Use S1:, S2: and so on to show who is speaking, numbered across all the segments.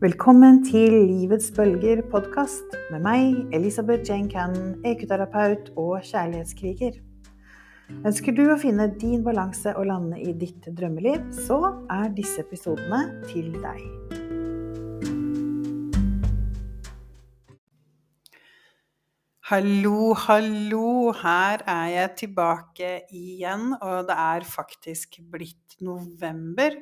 S1: Velkommen til Livets bølger podkast med meg, Elisabeth Jane Cannon, ekuterapeut og kjærlighetskriger. Ønsker du å finne din balanse og lande i ditt drømmeliv, så er disse episodene til deg. Hallo, hallo. Her er jeg tilbake igjen, og det er faktisk blitt november.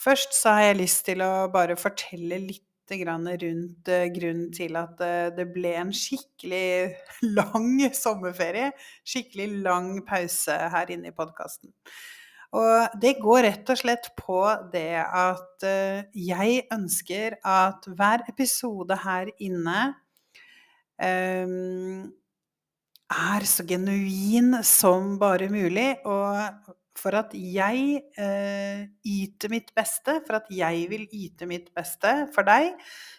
S1: Først så har jeg lyst til å bare fortelle litt rundt eh, grunnen til at eh, det ble en skikkelig lang sommerferie. Skikkelig lang pause her inne i podkasten. Og det går rett og slett på det at eh, jeg ønsker at hver episode her inne um, er så genuin som bare mulig. Og for at jeg eh, yter mitt beste, for at jeg vil yte mitt beste for deg,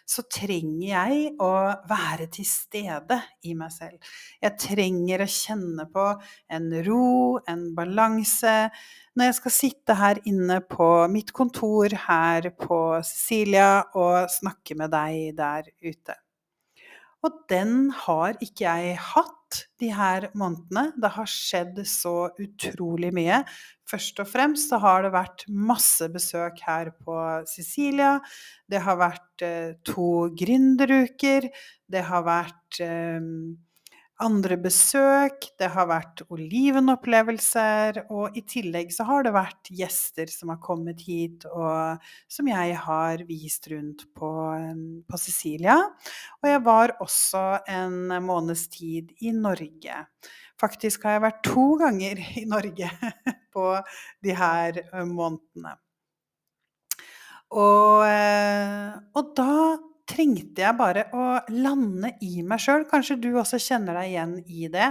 S1: så trenger jeg å være til stede i meg selv. Jeg trenger å kjenne på en ro, en balanse, når jeg skal sitte her inne på mitt kontor her på Cecilia og snakke med deg der ute. Og den har ikke jeg hatt de her månedene. Det har skjedd så utrolig mye. Først og fremst så har det vært masse besøk her på Sicilia. Det har vært eh, to gründeruker. Det har vært eh, andre besøk, det har vært olivenopplevelser, og i tillegg så har det vært gjester som har kommet hit, og som jeg har vist rundt på, på Sicilia. Og jeg var også en måneds tid i Norge. Faktisk har jeg vært to ganger i Norge på de her månedene. Og, eh, og da trengte jeg bare å lande i meg sjøl. Kanskje du også kjenner deg igjen i det.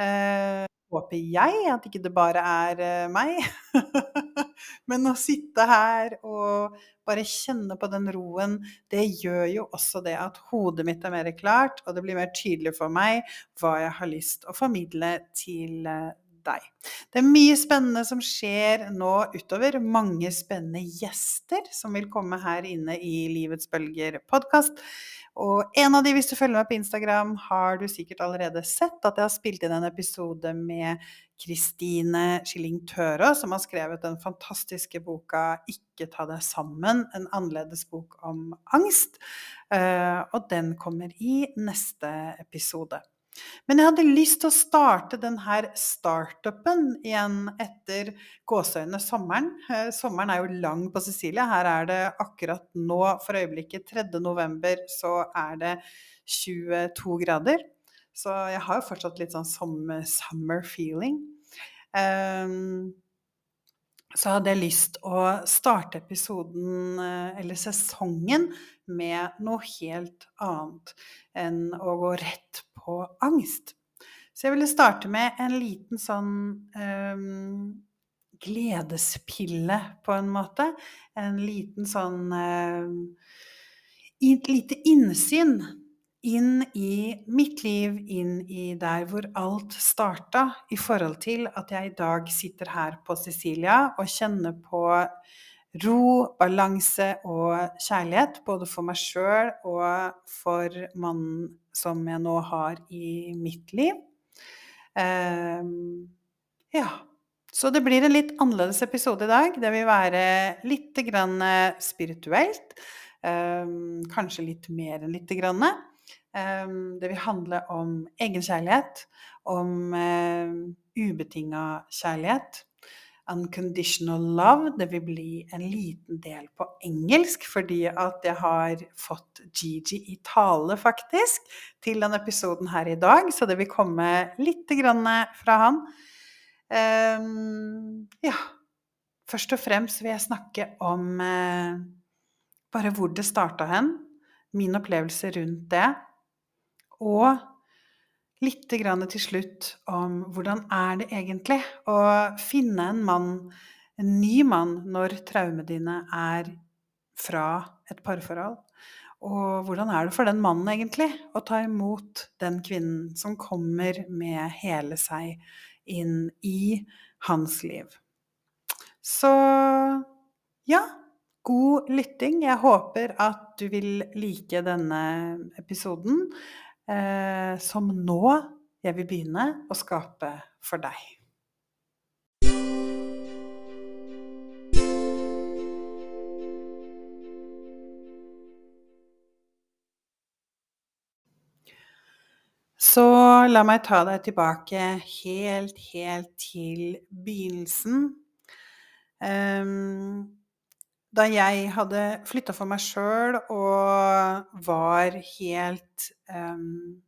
S1: Eh, håper jeg at ikke det bare er eh, meg. Men å sitte her og bare kjenne på den roen, det gjør jo også det at hodet mitt er mer klart, og det blir mer tydelig for meg hva jeg har lyst å formidle til eh, deg. Det er mye spennende som skjer nå utover. Mange spennende gjester som vil komme her inne i Livets bølger podkast. Og en av de, hvis du følger meg på Instagram, har du sikkert allerede sett at jeg har spilt inn en episode med Kristine Skilling Tøra, som har skrevet den fantastiske boka 'Ikke ta deg sammen', en annerledes bok om angst. Eh, og den kommer i neste episode. Men jeg hadde lyst til å starte denne startupen igjen etter gåseøynene sommeren. Eh, sommeren er jo lang på Sicilia. Her er det akkurat nå, for øyeblikket 3. november, så er det 22 grader. Så jeg har jo fortsatt litt sånn summer feeling. Um, så hadde jeg lyst å starte episoden, eh, eller sesongen, med noe helt annet enn å gå rett på angst. Så jeg ville starte med en liten sånn um, gledespille, på en måte. En liten sånn um, lite innsyn inn i mitt liv, inn i der hvor alt starta, i forhold til at jeg i dag sitter her på Sicilia og kjenner på ro, balanse og kjærlighet, både for meg sjøl og for mannen som jeg nå har i mitt liv. Um, ja. Så det blir en litt annerledes episode i dag. Det vil være litt grann spirituelt. Um, kanskje litt mer enn lite grann. Um, det vil handle om egenkjærlighet, om uh, ubetinga kjærlighet. Unconditional love. Det vil bli en liten del på engelsk, fordi at jeg har fått Gigi i tale, faktisk, til denne episoden her i dag. Så det vil komme litt grann fra han. Um, ja. Først og fremst vil jeg snakke om uh, bare hvor det starta hen. Min opplevelse rundt det. Og litt til slutt om hvordan er det egentlig å finne en mann, en ny mann, når traumene dine er fra et parforhold. Og hvordan er det for den mannen egentlig å ta imot den kvinnen som kommer med hele seg inn i hans liv. Så ja, God lytting. Jeg håper at du vil like denne episoden, eh, som nå jeg vil begynne å skape for deg. Så la meg ta deg tilbake helt, helt til begynnelsen. Um, da jeg hadde flytta for meg sjøl og var helt um,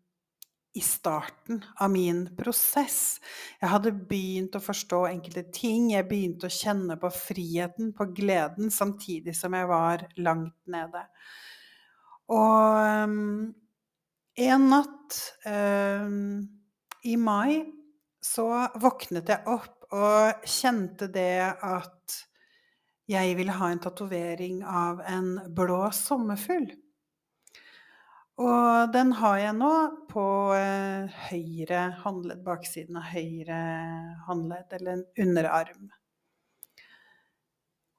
S1: i starten av min prosess. Jeg hadde begynt å forstå enkelte ting, jeg begynte å kjenne på friheten, på gleden, samtidig som jeg var langt nede. Og um, en natt um, i mai så våknet jeg opp og kjente det at jeg ville ha en tatovering av en blå sommerfugl. Og den har jeg nå på eh, høyre håndledd, baksiden av høyre håndledd, eller en underarm.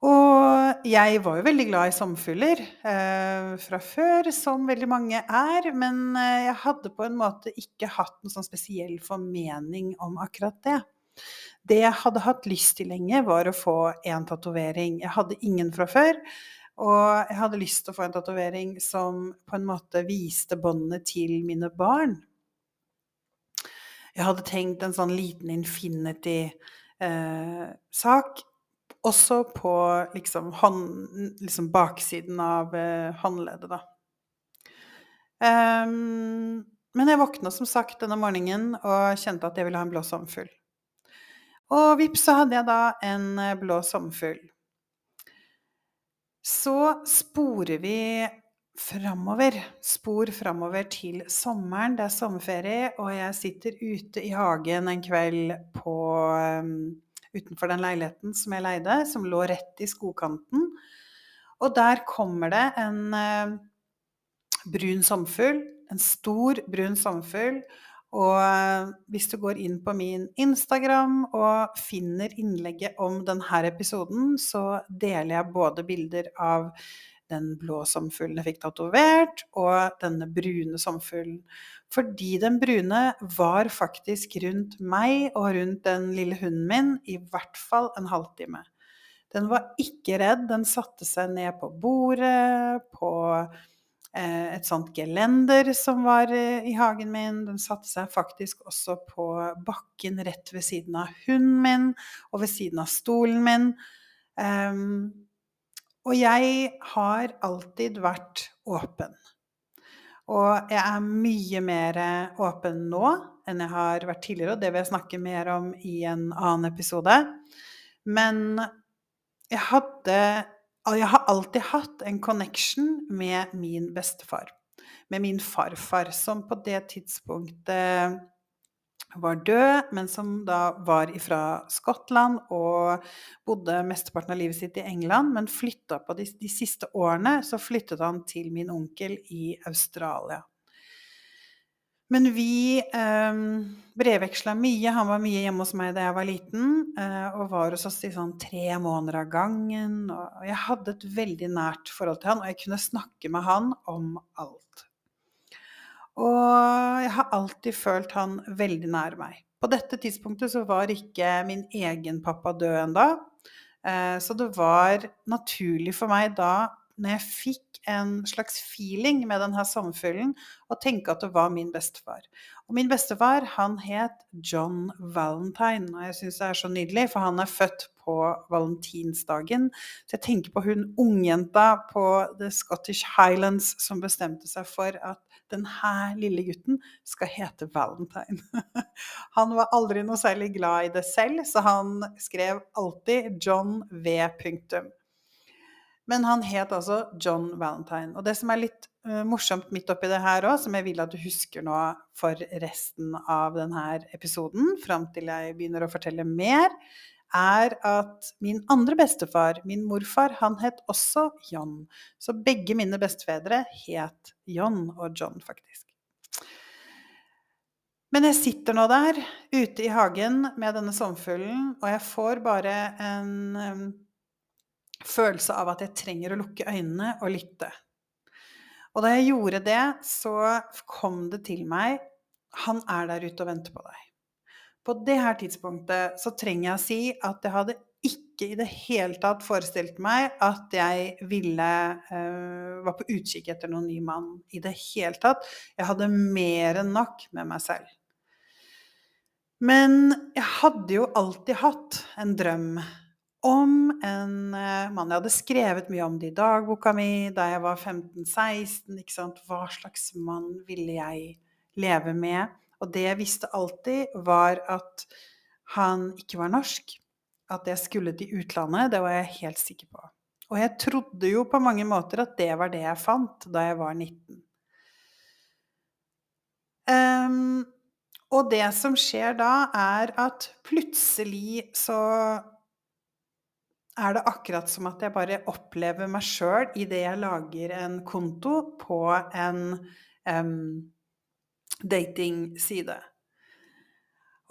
S1: Og jeg var jo veldig glad i sommerfugler eh, fra før, som veldig mange er. Men eh, jeg hadde på en måte ikke hatt noen sånn spesiell formening om akkurat det. Det jeg hadde hatt lyst til lenge, var å få en tatovering. Jeg hadde ingen fra før. Og jeg hadde lyst til å få en tatovering som på en måte viste båndene til mine barn. Jeg hadde tenkt en sånn liten infinity-sak. Eh, også på liksom, hånd, liksom baksiden av eh, håndleddet, da. Um, men jeg våkna som sagt denne morgenen og kjente at jeg ville ha en blå sommerfugl. Og vips, så hadde jeg da en eh, blå sommerfugl. Så sporer vi framover. Spor framover til sommeren. Det er sommerferie, og jeg sitter ute i hagen en kveld på um, utenfor den leiligheten som jeg leide, som lå rett i skogkanten. Og der kommer det en eh, brun sommerfugl, en stor brun sommerfugl. Og eh, hvis du går inn på min Instagram og finner innlegget om denne episoden, så deler jeg både bilder av den blå sommerfuglen jeg fikk tatovert, og denne brune sommerfuglen. Fordi den brune var faktisk rundt meg og rundt den lille hunden min i hvert fall en halvtime. Den var ikke redd. Den satte seg ned på bordet, på et sånt gelender som var eh, i hagen min. Den satte seg faktisk også på bakken rett ved siden av hunden min og ved siden av stolen min. Um, og jeg har alltid vært åpen. Og jeg er mye mer åpen nå enn jeg har vært tidligere, og det vil jeg snakke mer om i en annen episode. Men jeg hadde Jeg har alltid hatt en connection med min bestefar. Med min farfar, som på det tidspunktet var død, men som da var fra Skottland og bodde mesteparten av livet sitt i England. Men flytta på de, de siste årene så flyttet han til min onkel i Australia. Men vi eh, brevveksla mye. Han var mye hjemme hos meg da jeg var liten. Eh, og var hos oss i sånn tre måneder av gangen. Og jeg hadde et veldig nært forhold til han, og jeg kunne snakke med han om alt. Og jeg har alltid følt han veldig nær meg. På dette tidspunktet så var ikke min egen pappa død ennå. Eh, så det var naturlig for meg da, når jeg fikk en slags feeling med denne sommerfuglen, og tenke at det var min bestefar. Og min bestefar, han het John Valentine. Og jeg syns det er så nydelig, for han er født på valentinsdagen. Så jeg tenker på hun ungjenta på The Scottish Highlands som bestemte seg for at denne lille gutten skal hete Valentine. Han var aldri noe særlig glad i det selv, så han skrev alltid John V. Punktum. Men han het altså John Valentine. Og det som er litt uh, morsomt midt oppi det her òg, som jeg vil at du husker nå for resten av denne episoden, fram til jeg begynner å fortelle mer, er at min andre bestefar, min morfar, han het også John. Så begge mine bestefedre het John og John, faktisk. Men jeg sitter nå der ute i hagen med denne sommerfuglen, og jeg får bare en følelse av at jeg trenger å lukke øynene og lytte. Og da jeg gjorde det, så kom det til meg Han er der ute og venter på deg. På det her tidspunktet så trenger jeg å si at jeg hadde ikke i det hele tatt forestilt meg at jeg ville uh, var på utkikk etter noen ny mann. I det hele tatt. Jeg hadde mer enn nok med meg selv. Men jeg hadde jo alltid hatt en drøm om en uh, mann. Jeg hadde skrevet mye om det i dagboka mi da jeg var 15-16. Hva slags mann ville jeg leve med? Og det jeg visste alltid, var at han ikke var norsk. At jeg skulle til utlandet, det var jeg helt sikker på. Og jeg trodde jo på mange måter at det var det jeg fant da jeg var 19. Um, ehm, og det som skjer da, er at plutselig så er det akkurat som at jeg bare opplever meg sjøl idet jeg lager en konto på en um, datingside.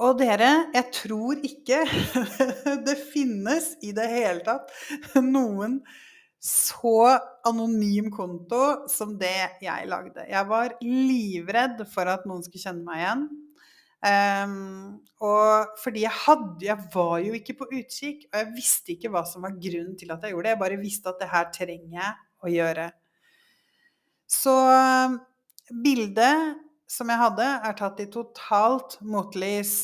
S1: Og dere, jeg tror ikke det finnes i det hele tatt noen så anonym konto som det jeg lagde. Jeg var livredd for at noen skulle kjenne meg igjen. Um, og fordi jeg hadde Jeg var jo ikke på utkikk, og jeg visste ikke hva som var grunnen til at jeg gjorde det. Jeg bare visste at det her trenger jeg å gjøre. Så bildet som jeg hadde, er tatt i totalt motlys.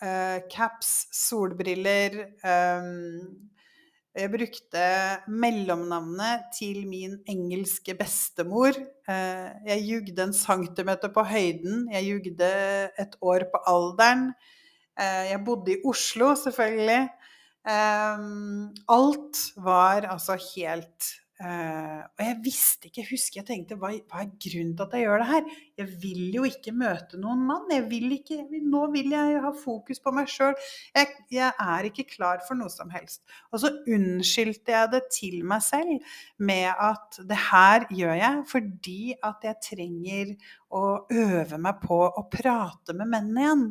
S1: Eh, caps, solbriller eh, Jeg brukte mellomnavnet til min engelske bestemor. Eh, jeg jugde en centimeter på høyden. Jeg jugde et år på alderen. Eh, jeg bodde i Oslo, selvfølgelig. Eh, alt var altså helt og jeg visste ikke, jeg husker jeg tenkte hva, hva, er grunnen til at jeg gjør det her? Jeg vil jo ikke møte noen mann. Jeg vil ikke, nå vil jeg ha fokus på meg sjøl. Jeg, jeg, er ikke klar for noe som helst. Og så unnskyldte jeg det til meg selv med at det her gjør jeg fordi at jeg trenger å øve meg på å prate med menn igjen.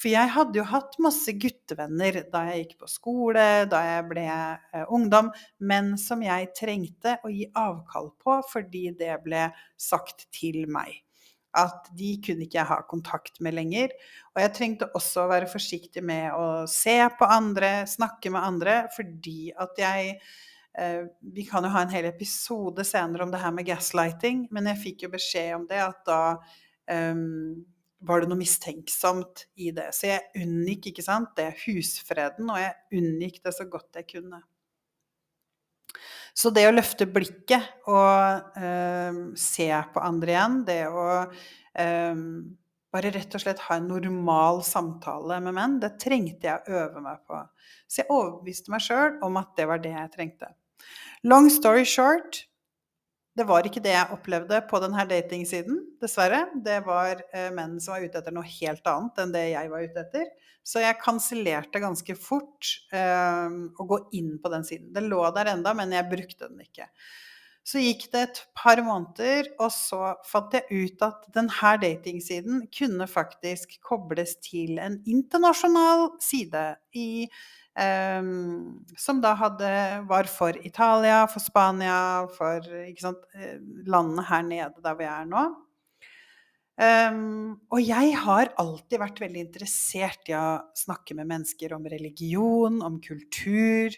S1: For jeg hadde jo hatt masse guttevenner da jeg gikk på skole, da jeg ble eh, ungdom, men som jeg trengte å gi avkall på fordi det ble sagt til meg. At de kunne ikke jeg ha kontakt med lenger. Og jeg trengte også å være forsiktig med å se på andre, snakke med andre, fordi at jeg eh, Vi kan jo ha en hel episode senere om det her med gaslighting, men jeg fikk jo beskjed om det at da eh, var det noe mistenksomt i det. Så jeg unngikk ikke sant, det husfreden, og jeg unngikk det så godt jeg kunne. Så det å løfte blikket og eh, se på andre igjen, det å eh, bare rett og slett ha en normal samtale med menn, det trengte jeg å øve meg på. Så jeg overbeviste meg sjøl om at det var det jeg trengte. Long story short det var ikke det jeg opplevde på denne datingsiden, dessverre. Det var eh, menn som var ute etter noe helt annet enn det jeg var ute etter. Så jeg kansellerte ganske fort eh, å gå inn på den siden. Det lå der enda, men jeg brukte den ikke. Så gikk det et par måneder, og så fant jeg ut at denne datingsiden kunne faktisk kobles til en internasjonal side i Um, som da hadde, var for Italia, for Spania, for sant, eh, landene her nede der vi er nå. Um, og jeg har alltid vært veldig interessert i å snakke med mennesker om religion, om kultur.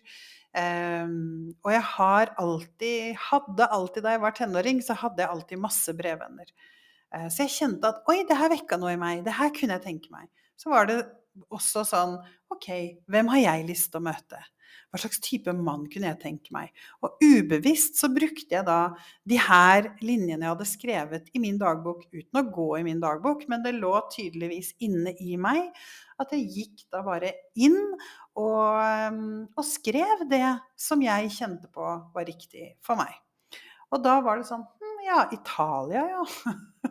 S1: Um, og jeg har alltid, hadde alltid da jeg var tenåring, så hadde jeg alltid masse brevvenner. Uh, så jeg kjente at oi, det her vekka noe i meg. Det her kunne jeg tenke meg. Så var det også sånn OK, hvem har jeg lyst til å møte? Hva slags type mann kunne jeg tenke meg? Og ubevisst så brukte jeg da de her linjene jeg hadde skrevet i min dagbok, uten å gå i min dagbok, men det lå tydeligvis inne i meg at jeg gikk da bare inn og, ehm, og skrev det som jeg kjente på var riktig for meg. Og da var det sånn hm, Ja, Italia, ja.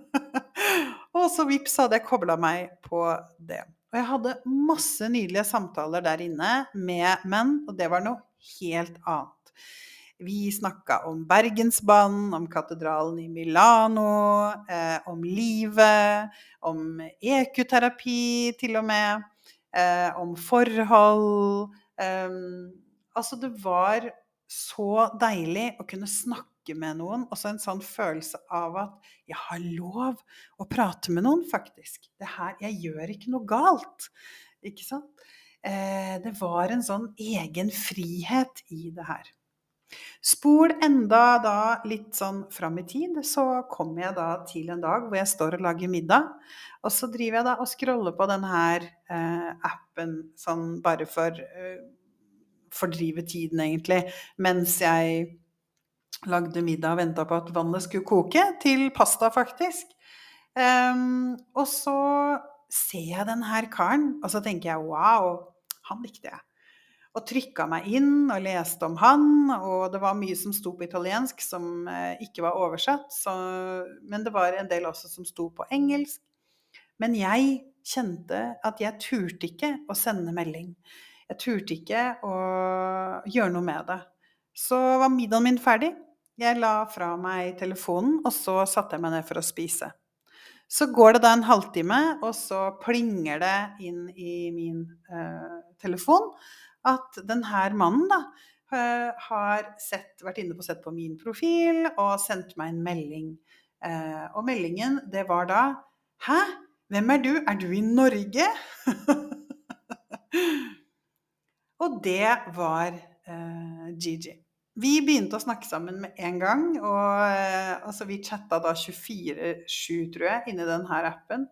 S1: og så vips hadde jeg kobla meg på det. Og jeg hadde masse nydelige samtaler der inne med menn, og det var noe helt annet. Vi snakka om Bergensbanen, om katedralen i Milano, eh, om livet, om EQ-terapi til og med, eh, om forhold. Eh, altså, det var så deilig å kunne snakke med noen. Også en sånn følelse av at jeg har lov å prate med noen, faktisk. Det her, jeg gjør ikke noe galt. Ikke sant? Eh, det var en sånn egen frihet i det her. Spol enda da litt sånn fram i tid, så kommer jeg da til en dag hvor jeg står og lager middag. Og så driver jeg da og scroller på denne her eh, appen sånn bare for eh, fordrive tiden, egentlig. Mens jeg lagde middag og venta på at vannet skulle koke, til pasta, faktisk. Um, og så ser jeg den her karen, og så tenker jeg wow, han likte jeg og trykka meg inn og leste om han. Og det var mye som sto på italiensk som eh, ikke var oversatt. Så, men det var en del også som sto på engelsk. Men jeg kjente at jeg turte ikke å sende melding. Jeg turte ikke å gjøre noe med det. Så var middagen min ferdig. Jeg la fra meg telefonen, og så satte jeg meg ned for å spise. Så går det da en halvtime, og så plinger det inn i min eh, telefon at denne mannen da, eh, har sett, vært inne på sett på min profil og sendt meg en melding. Eh, og meldingen, det var da Hæ? Hvem er du? Er du i Norge? og det var Gigi. Vi begynte å snakke sammen med en gang. og eh, altså, Vi chatta da 24-7, tror jeg, inni denne appen.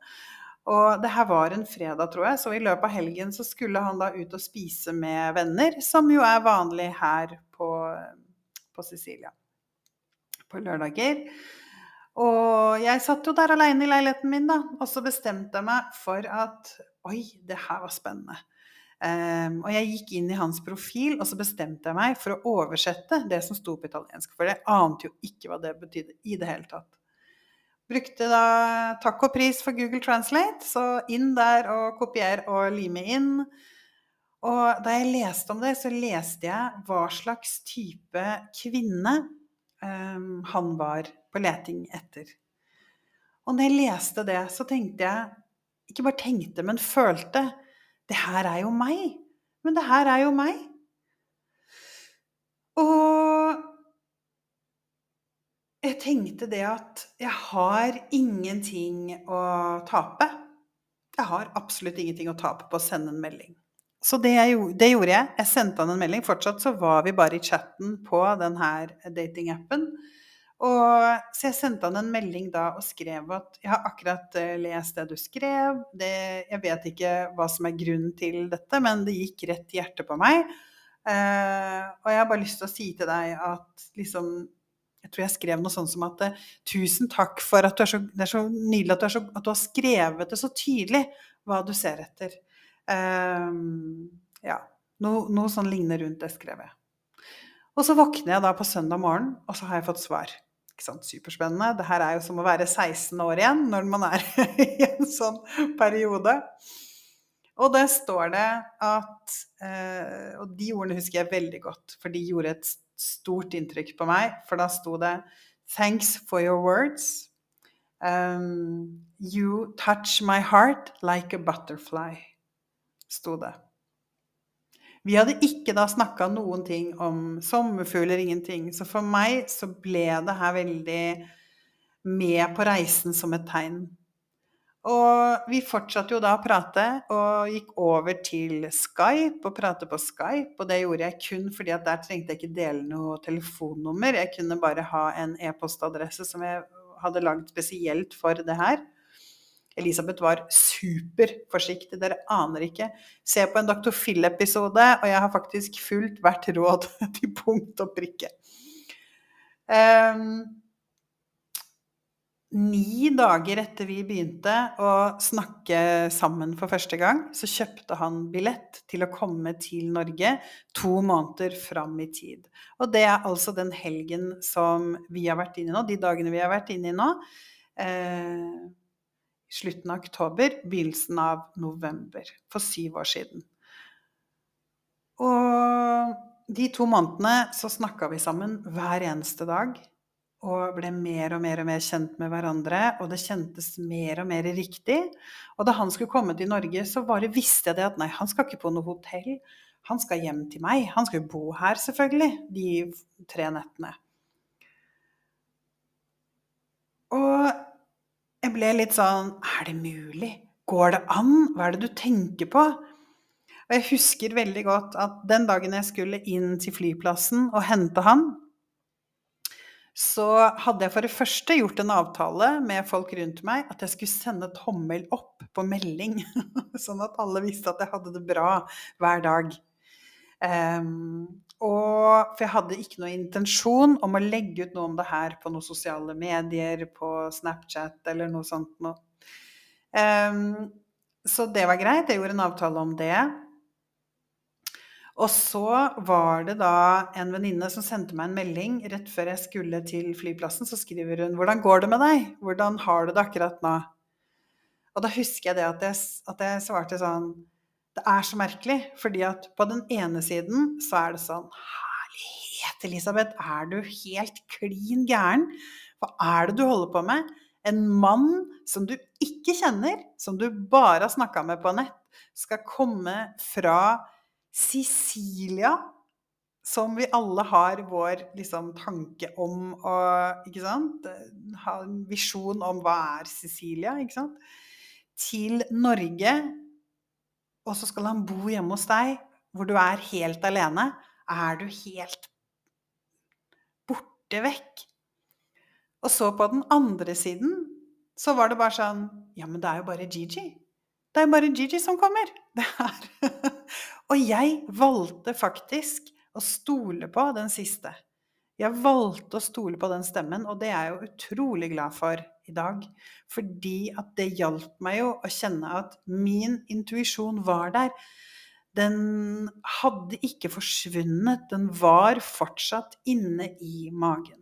S1: Og det her var en fredag, tror jeg, så i løpet av helgen så skulle han da ut og spise med venner, som jo er vanlig her på, på Sicilia på lørdager. Og jeg satt jo der aleine i leiligheten min, da, og så bestemte jeg meg for at oi, det her var spennende. Um, og jeg gikk inn i hans profil, og så bestemte jeg meg for å oversette det som sto på italiensk. For jeg ante jo ikke hva det betydde i det hele tatt. Brukte da takk og pris for Google Translate, så inn der og kopier og lime inn. Og da jeg leste om det, så leste jeg hva slags type kvinne um, han var på leting etter. Og når jeg leste det, så tenkte jeg Ikke bare tenkte, men følte Det her er jo meg. Men det her er jo meg. Og jeg tenkte det at jeg har ingenting å tape. Jeg har absolutt ingenting å tape på å sende en melding. Så det, jeg, det gjorde jeg. Jeg sendte han en melding. Fortsatt så var vi bare i chatten på denne datingappen. Så jeg sendte han en melding da og skrev at jeg har akkurat eh, lest det du skrev. Det, jeg vet ikke hva som er grunnen til dette, men det gikk rett i hjertet på meg. Uh, og jeg har bare lyst til å si til deg at liksom jeg tror jeg skrev noe sånt som at eh, tusen takk for at du er så, det er så nydelig at du, så, at du, har skrevet det så tydelig hva du ser etter. Um, ja. Noe, noe sånn lignende rundt det skrev jeg. Og så våkner jeg da på søndag morgen, og så har jeg fått svar. Ikke sant? Superspennende. Det her er jo som å være 16 år igjen når man er i en sånn periode. Og der står det at eh, Og de ordene husker jeg veldig godt, for de gjorde et stort inntrykk på meg, for da sto det 'Thanks for your words'. Um, 'You touch my heart like a butterfly', sto det. Vi hadde ikke da snakka noen ting om sommerfugler, ingenting. Så for meg så ble det her veldig med på reisen som et tegn. Og vi fortsatte jo da å prate, og gikk over til Skype og prate på Skype. Og det gjorde jeg kun fordi at der trengte jeg ikke dele noe telefonnummer. Jeg kunne bare ha en e-postadresse som jeg hadde lagd spesielt for det her. Elisabeth var superforsiktig, dere aner ikke. Se på en Dr. Phil-episode, og jeg har faktisk fulgt hvert råd til punkt og prikke. Um, Ni dager etter vi begynte å snakke sammen for første gang, så kjøpte han billett til å komme til Norge to måneder fram i tid. Og det er altså den helgen som vi har vært inne i nå, de dagene vi har vært inne i nå. Eh, slutten av oktober, begynnelsen av november. For syv år siden. Og de to månedene så snakka vi sammen hver eneste dag og ble mer og mer og mer kjent med hverandre, og det kjentes mer og mer riktig. Og da han skulle komme til Norge, så bare visste jeg det at nei, han skal ikke på noe hotell. Han skal hjem til meg. Han skal jo bo her, selvfølgelig, de tre nettene. Og jeg ble litt sånn Er det mulig? Går det an? Hva er det du tenker på? Og jeg husker veldig godt at den dagen jeg skulle inn til flyplassen og hente han, så hadde jeg for det første gjort en avtale med folk rundt meg at jeg skulle sende tommel opp på melding, sånn at alle visste at jeg hadde det bra hver dag. Um, og for jeg hadde ikke noe intensjon om å legge ut noe om det her på noen sosiale medier, på Snapchat eller noe sånt noe. Um, så det var greit. Jeg gjorde en avtale om det. Og så var det da en venninne som sendte meg en melding rett før jeg skulle til flyplassen. Så skriver hun 'Hvordan går det med deg? Hvordan har du det akkurat nå?' Og da husker jeg det at jeg, at jeg svarte sånn Det er så merkelig, fordi at på den ene siden så er det sånn Herlighet, Elisabeth, er du helt klin gæren? Hva er det du holder på med? En mann som du ikke kjenner, som du bare har snakka med på nett, skal komme fra Sicilia, som vi alle har vår liksom, tanke om og Ikke sant? Ha en visjon om hva er Sicilia, ikke sant? Til Norge, og så skal han bo hjemme hos deg, hvor du er helt alene. Er du helt borte vekk? Og så på den andre siden så var det bare sånn Ja, men det er jo bare Gigi. Det er jo bare Gigi som kommer. Det er Og jeg valgte faktisk å stole på den siste. Jeg valgte å stole på den stemmen, og det er jeg jo utrolig glad for i dag. Fordi at det hjalp meg jo å kjenne at min intuisjon var der. Den hadde ikke forsvunnet, den var fortsatt inne i magen.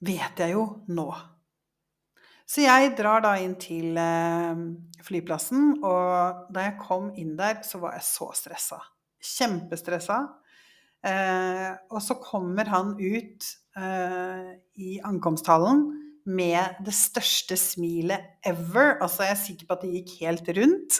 S1: Vet jeg jo nå. Så jeg drar da inn til eh, flyplassen, og da jeg kom inn der, så var jeg så stressa. Kjempestressa. Eh, og så kommer han ut i ankomsthallen med det største smilet ever. Altså, jeg er sikker på at det gikk helt rundt.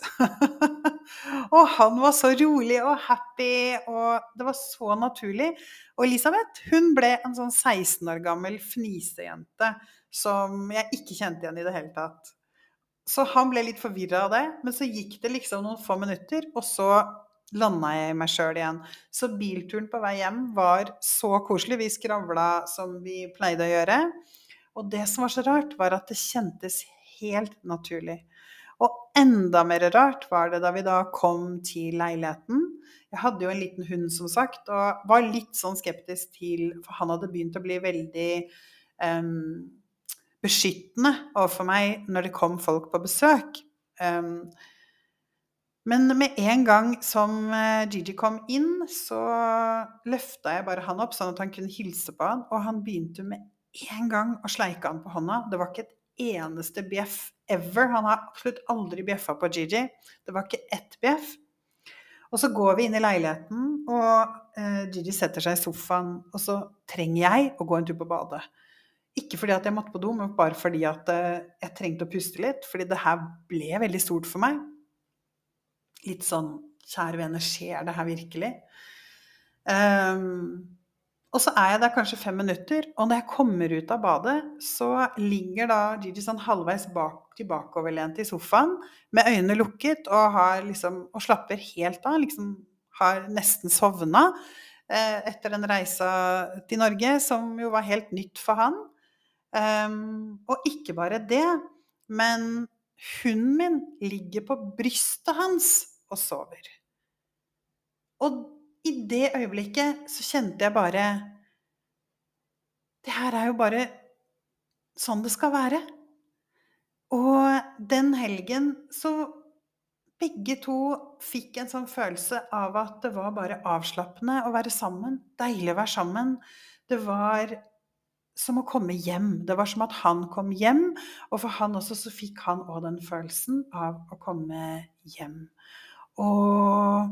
S1: og han var så rolig og happy, og det var så naturlig. Og Elisabeth, hun ble en sånn 16 år gammel fnisejente som jeg ikke kjente igjen i det hele tatt. Så han ble litt forvirra av det, men så gikk det liksom noen få minutter, og så landa jeg meg sjøl igjen. Så bilturen på vei hjem var så koselig. Vi skravla som vi pleide å gjøre. Og det som var så rart, var at det kjentes helt naturlig. Og enda mer rart var det da vi da kom til leiligheten. Jeg hadde jo en liten hund, som sagt, og var litt sånn skeptisk til For han hadde begynt å bli veldig um, beskyttende overfor meg når det kom folk på besøk. Um, men med en gang som eh, Gigi kom inn, så løfta jeg bare han opp sånn at han kunne hilse på han, og han begynte med en gang å sleike han på hånda. Det var ikke et eneste bjeff ever. Han har absolutt aldri bjeffa på Gigi. Det var ikke ett bjeff. Og så går vi inn i leiligheten, og eh, Gigi setter seg i sofaen, og så trenger jeg å gå en tur på badet. Ikke fordi at jeg måtte på do, men bare fordi at eh, jeg trengte å puste litt. Fordi det her ble veldig stort for meg. Litt sånn Kjære vene, skjer det her virkelig? Um, og så er jeg der kanskje fem minutter, og når jeg kommer ut av badet, så ligger da Gigi sånn halvveis bak, tilbakeoverlent i sofaen med øynene lukket og, liksom, og slapper helt av. Liksom har nesten sovna eh, etter den reisa til Norge, som jo var helt nytt for han. Um, og ikke bare det, men hunden min ligger på brystet hans og sover. Og i det øyeblikket så kjente jeg bare Det her er jo bare sånn det skal være. Og den helgen så begge to fikk en sånn følelse av at det var bare avslappende å være sammen. Deilig å være sammen. Det var som å komme hjem. Det var som at han kom hjem, og for han også så fikk han òg den følelsen av å komme hjem. Og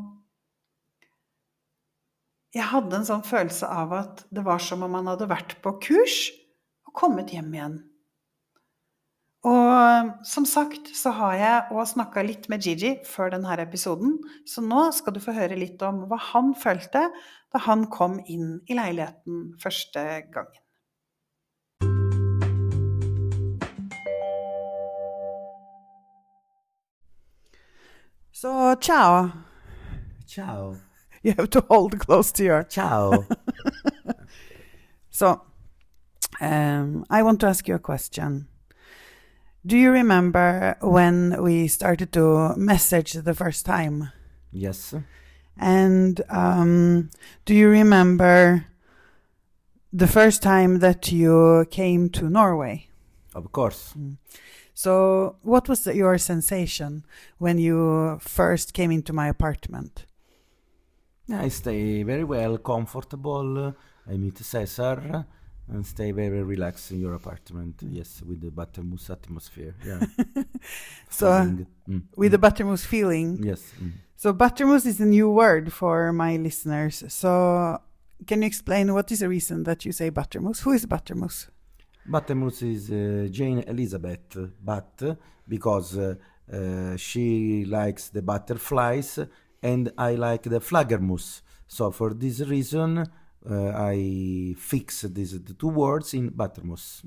S1: jeg hadde en sånn følelse av at det var som om han hadde vært på kurs og kommet hjem igjen. Og som sagt så har jeg òg snakka litt med Gigi før denne episoden, så nå skal du få høre litt om hva han følte da han kom inn i leiligheten første gangen. Så ciao.
S2: Ciao.
S1: You have to hold close to your.
S2: Ciao.
S1: So, um, I want to ask you a question. Do you remember when we started to message the first time?
S2: yes.
S1: And um, do you remember the first time that you came to Norway?
S2: Of course.
S1: So, what was the, your sensation when you first came into my apartment?
S2: I stay very well, comfortable. I meet Cesar and stay very relaxed in your apartment. Yes, with the Buttermousse atmosphere. Yeah.
S1: So,
S2: Feeling- mm,
S1: with the
S2: mm.
S1: buttermousse feeling.
S2: Yes. mm.
S1: So, buttermousse is a new word for my listeners. So, can you explain what is the reason that you say buttermousse? Who is buttermousse?
S2: Buttermousse is uh, Jane Elizabeth, but because uh, she likes the butterflies and I like the flaggermus. So for this reason, uh, I fix these two words in buttermousse.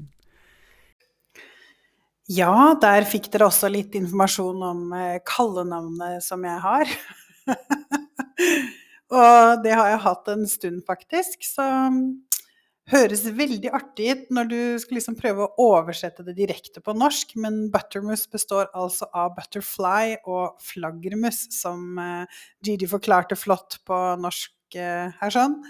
S1: Ja, der fikk dere også litt informasjon om eh, kallenavnet som jeg har. og det har jeg hatt en stund, faktisk. Så høres veldig artig ut når du skal liksom prøve å oversette det direkte på norsk. Men buttermousse består altså av butterfly og flaggermus, som eh, Gigi forklarte flott på norsk eh, her sånn.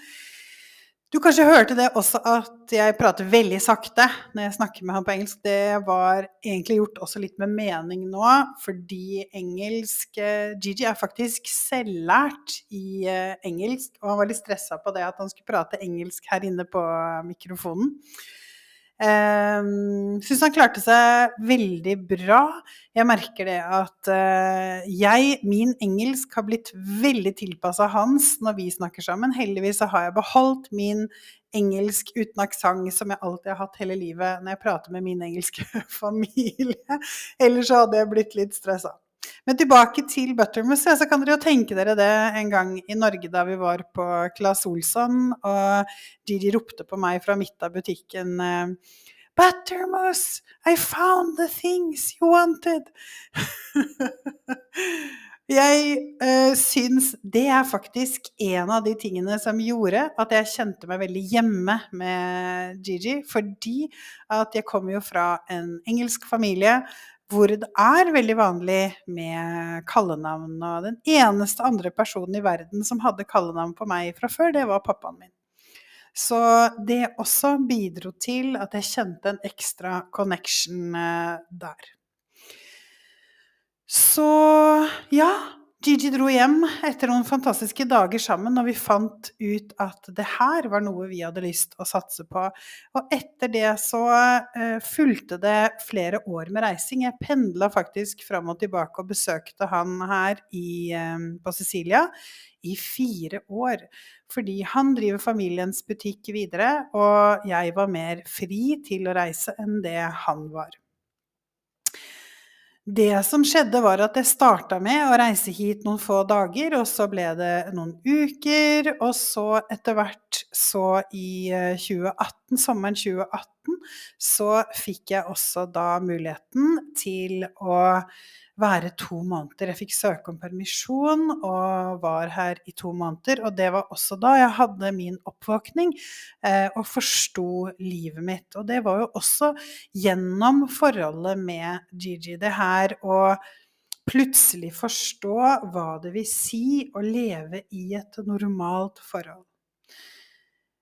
S1: Du kanskje hørte det også at jeg prater veldig sakte når jeg snakker med han på engelsk. Det var egentlig gjort også litt med mening nå, fordi engelsk eh, Gigi er faktisk selvlært i eh, engelsk, og han var litt stressa på det at han skulle prate engelsk her inne på mikrofonen. Um, Syns han klarte seg veldig bra. Jeg merker det at eh, jeg, min engelsk, har blitt veldig tilpassa hans når vi snakker sammen. Heldigvis så har jeg beholdt min engelsk uten aksent som jeg alltid har hatt hele livet når jeg prater med min engelske familie. Ellers så hadde jeg blitt litt stressa. Men tilbake til Buttermousse, så kan dere jo tenke dere det en gang i Norge da vi var på Claes Olsson, og Gigi ropte på meg fra midt av butikken Buttermus, Buttermousse, I found the things you wanted. jeg uh, syns det er faktisk en av de tingene som gjorde at jeg kjente meg veldig hjemme med Gigi, fordi at jeg kommer jo fra en engelsk familie hvor det er veldig vanlig med kallenavn. Og den eneste andre personen i verden som hadde kallenavn på meg fra før, det var pappaen min. Så det også bidro til at jeg kjente en ekstra connection eh, der. Så ja, Gigi dro hjem etter noen fantastiske dager sammen, og vi fant ut at det her var noe vi hadde lyst å satse på. Og etter det så uh, fulgte det flere år med reising. Jeg pendla faktisk fram og tilbake og besøkte han her i, uh, på Sicilia i fire år. Fordi han driver familiens butikk videre, og jeg var mer fri til å reise enn det han var. Det som skjedde, var at jeg starta med å reise hit noen få dager, og så ble det noen uker, og så etter hvert, så i eh, 2018, sommeren 2018, så fikk jeg også da muligheten til å være to måneder. Jeg fikk søke om permisjon og var her i to måneder. Og det var også da jeg hadde min oppvåkning eh, og forsto livet mitt. Og det var jo også gjennom forholdet med Gigi. Det her å plutselig forstå hva det vil si å leve i et normalt forhold.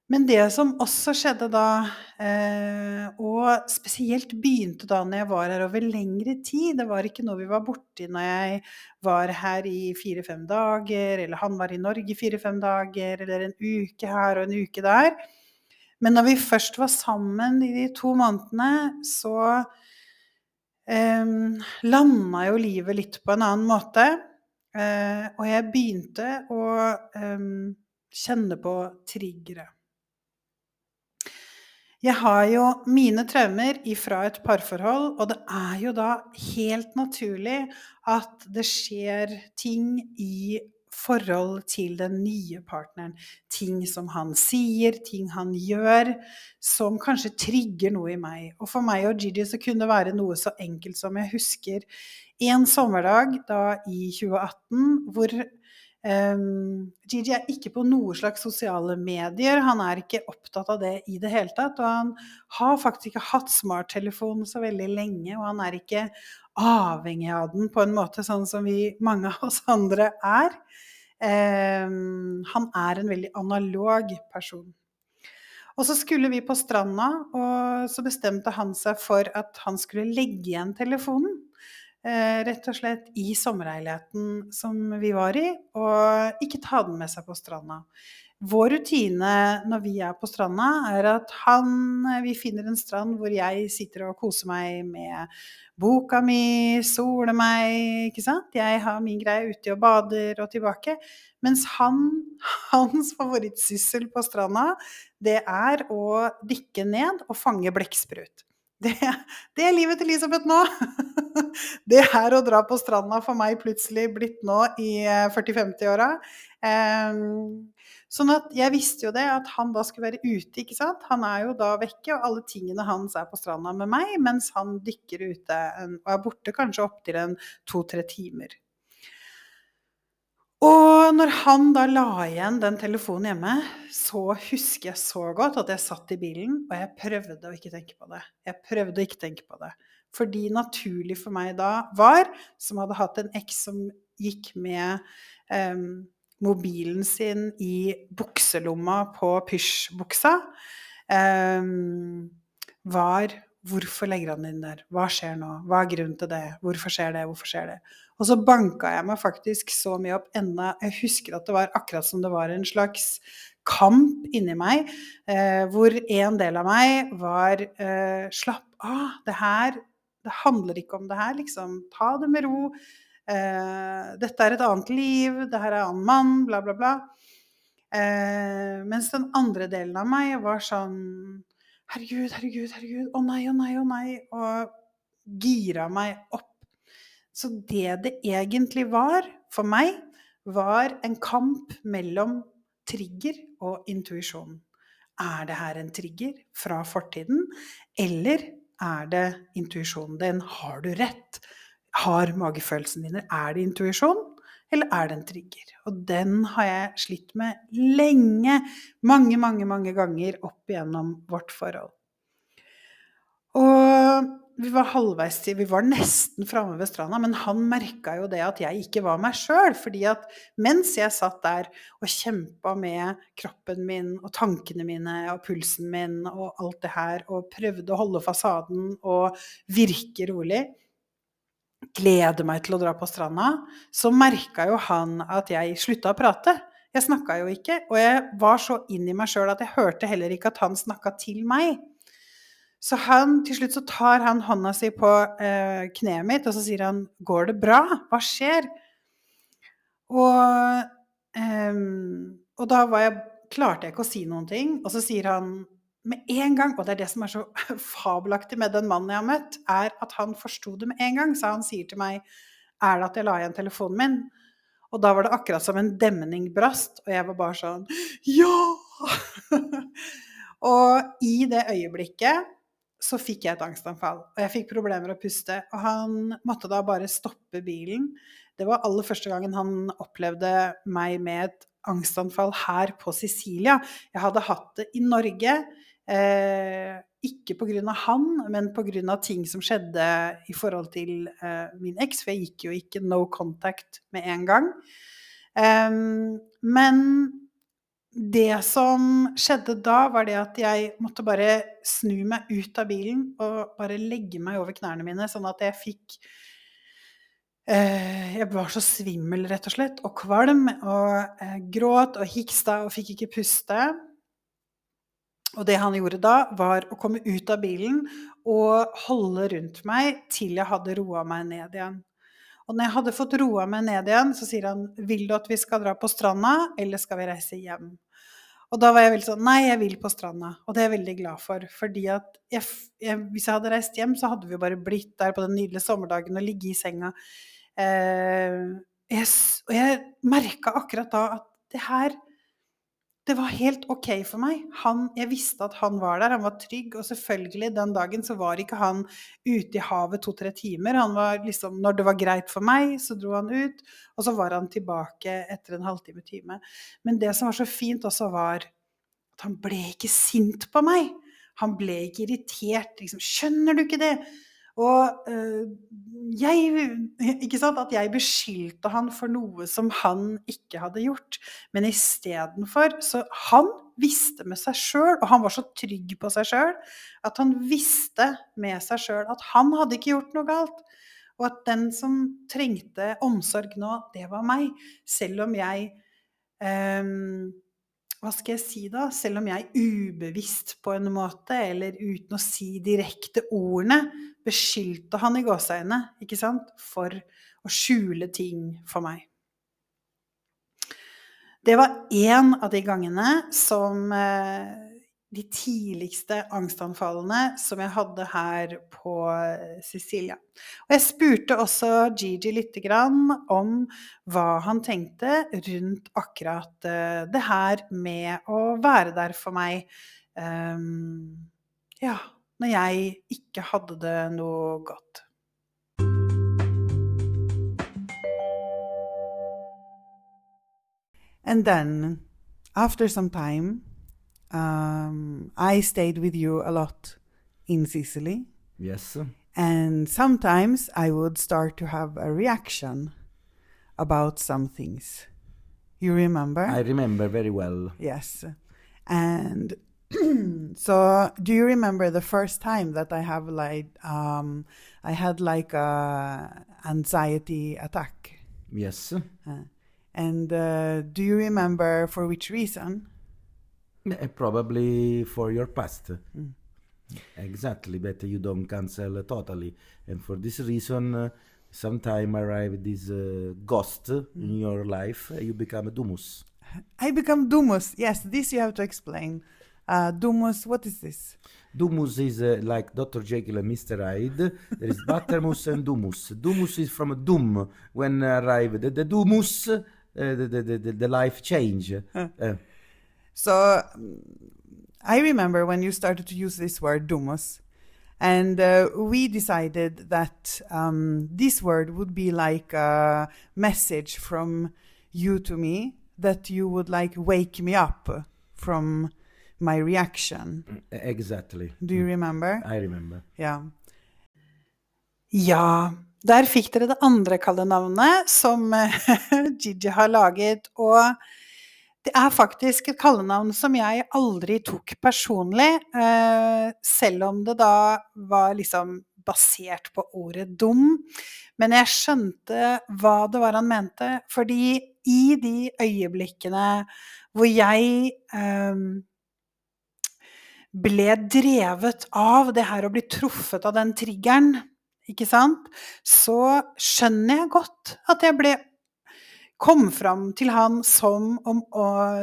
S1: Men det som også skjedde da, eh, og spesielt begynte da når jeg var her over lengre tid Det var ikke noe vi var borti når jeg var her i fire-fem dager, eller han var i Norge i fire-fem dager, eller en uke her og en uke der. Men når vi først var sammen i de to månedene, så eh, landa jo livet litt på en annen måte. Eh, og jeg begynte å eh, kjenne på triggere. Jeg har jo mine traumer ifra et parforhold, og det er jo da helt naturlig at det skjer ting i forhold til den nye partneren. Ting som han sier, ting han gjør, som kanskje trigger noe i meg. Og for meg og Gigi så kunne det være noe så enkelt som jeg husker en sommerdag da i 2018 hvor Um, Gigi er ikke på noe slags sosiale medier, han er ikke opptatt av det i det hele tatt. Og han har faktisk ikke hatt smarttelefon så veldig lenge, og han er ikke avhengig av den på en måte sånn som vi mange av oss andre er. Um, han er en veldig analog person. Og så skulle vi på stranda, og så bestemte han seg for at han skulle legge igjen telefonen. Eh, rett og slett i sommerleiligheten som vi var i, og ikke ta den med seg på stranda. Vår rutine når vi er på stranda, er at han Vi finner en strand hvor jeg sitter og koser meg med boka mi, soler meg, ikke sant. Jeg har min greie ute og bader og tilbake. Mens han, hans favorittsyssel på stranda, det er å dykke ned og fange blekksprut. Det, det, er livet til Elisabeth nå. Det her å dra på stranda for meg plutselig blitt nå i 40-50-åra. Eh, sånn at jeg visste jo det, at han da skulle være ute, ikke sant. Han er jo da vekke, og alle tingene hans er på stranda med meg, mens han dykker ute og er borte kanskje opptil en to-tre timer. Og når han da la igjen den telefonen hjemme, så husker jeg så godt at jeg satt i bilen, og jeg prøvde å ikke tenke på det. Jeg prøvde å ikke tenke på det. Fordi naturlig for meg da var, som hadde hatt en eks som gikk med um, mobilen sin i bukselomma på pysjbuksa, um, var Hvorfor legger han den der? Hva skjer nå? Hva er grunnen til det? Hvorfor skjer det? Hvorfor skjer det? Og så banka jeg meg faktisk så mye opp enda Jeg husker at det var akkurat som det var en slags kamp inni meg, eh, hvor en del av meg var eh, Slapp av, det her Det handler ikke om det her, liksom. Ta det med ro. Eh, dette er et annet liv, det her er en annen mann, bla, bla, bla. Eh, mens den andre delen av meg var sånn Herregud, herregud, herregud. Å nei, å nei, å nei. Og gira meg opp. Så det det egentlig var for meg, var en kamp mellom trigger og intuisjon. Er det her en trigger fra fortiden, eller er det intuisjonen din? Har du rett? Har magefølelsen din Er det intuisjon? Eller er det en trigger? Og den har jeg slitt med lenge. Mange, mange, mange ganger opp igjennom vårt forhold. Og vi var halvveis til Vi var nesten framme ved stranda, men han merka jo det at jeg ikke var meg sjøl. fordi at mens jeg satt der og kjempa med kroppen min og tankene mine og pulsen min og alt det her, og prøvde å holde fasaden og virke rolig, gleder meg til å dra på stranda, så merka jo han at jeg slutta å prate. Jeg snakka jo ikke, og jeg var så inn i meg sjøl at jeg hørte heller ikke at han snakka til meg. Så han, til slutt så tar han hånda si på eh, kneet mitt, og så sier han 'Går det bra? Hva skjer?' Og, eh, og da jeg, klarte jeg ikke å si noen ting. Og så sier han med en gang, og det er det som er så fabelaktig med den mannen jeg har møtt, er at han forsto det med en gang. Så han sier til meg er det at jeg la igjen telefonen min? Og da var det akkurat som en demning brast, og jeg var bare sånn Ja! og i det øyeblikket så fikk jeg et angstanfall, og jeg fikk problemer å puste. Og han måtte da bare stoppe bilen. Det var aller første gangen han opplevde meg med et angstanfall her på Sicilia. Jeg hadde hatt det i Norge. Eh, ikke pga. han, men pga. ting som skjedde i forhold til eh, min eks, for jeg gikk jo ikke no contact med en gang. Eh, men det som skjedde da, var det at jeg måtte bare snu meg ut av bilen og bare legge meg over knærne mine, sånn at jeg fikk eh, Jeg var så svimmel, rett og slett, og kvalm, og eh, gråt og hiksta og fikk ikke puste. Og det han gjorde da, var å komme ut av bilen og holde rundt meg til jeg hadde roa meg ned igjen. Og når jeg hadde fått roa meg ned igjen, så sier han vil du at vi skal dra på stranda, eller skal vi reise hjem? Og da var jeg veldig sånn Nei, jeg vil på stranda. Og det er jeg veldig glad for. Fordi at hvis jeg hadde reist hjem, så hadde vi bare blitt der på den nydelige sommerdagen og ligget i senga. Eh, yes, og jeg merka akkurat da at det her det var helt OK for meg. Han, jeg visste at han var der, han var trygg. Og selvfølgelig, den dagen så var ikke han ute i havet to-tre timer. Han var liksom, Når det var greit for meg, så dro han ut. Og så var han tilbake etter en halvtime-time. Men det som var så fint også, var at han ble ikke sint på meg. Han ble ikke irritert. Liksom, 'Skjønner du ikke det?' Og øh, jeg Ikke sant? At jeg beskyldte han for noe som han ikke hadde gjort. Men istedenfor Så han visste med seg sjøl, og han var så trygg på seg sjøl, at han visste med seg sjøl at han hadde ikke gjort noe galt. Og at den som trengte omsorg nå, det var meg. Selv om jeg øh, hva skal jeg si da, selv om jeg ubevisst på en måte, eller uten å si direkte ordene, beskyldte han i gåseøynene, ikke sant, for å skjule ting for meg. Det var én av de gangene som eh, de tidligste angstanfallene som jeg hadde her på eh, Sicilia. Og jeg spurte også Gigi litt om hva han tenkte rundt akkurat eh, det her med å være der for meg um, ja, når jeg ikke hadde det noe godt. And then, after some time, um, I stayed with you a lot in Sicily.
S2: Yes.
S1: And sometimes I would start to have a reaction about some things. You remember?
S2: I remember very well.
S1: Yes. And so do you remember the first time that I have like um, I had like a anxiety attack?
S2: Yes.
S1: Uh, and uh, do you remember for which reason?
S2: Uh, probably for your past. Mm. Exactly, but you don't cancel totally. And for this reason, uh, sometime arrive this uh, ghost mm. in your life, uh, you become a dumus.
S1: I become dumus. Yes, this you have to explain. Uh, dumus, what is this?
S2: Dumus is uh, like Dr. Jekyll and Mr. Hyde. There is Buttermus and Dumus. Dumus is from Doom. When arrive the, the Dumus, uh, the, the, the, the life change. Uh.
S1: So I remember when you started to use this word, dumus, and uh, we decided that um, this word would be like a message from you to me that you would like wake me up from my reaction.
S2: Exactly.
S1: Do you remember?
S2: I remember.
S1: Yeah. Ja, der fikk dere det andre kallenavnet som Gigi har laget. Og det er faktisk et kallenavn som jeg aldri tok personlig, eh, selv om det da var liksom basert på ordet dum. Men jeg skjønte hva det var han mente, fordi i de øyeblikkene hvor jeg eh, ble drevet av det her å bli truffet av den triggeren, ikke sant, så skjønner jeg godt at jeg ble kom fram til han som om,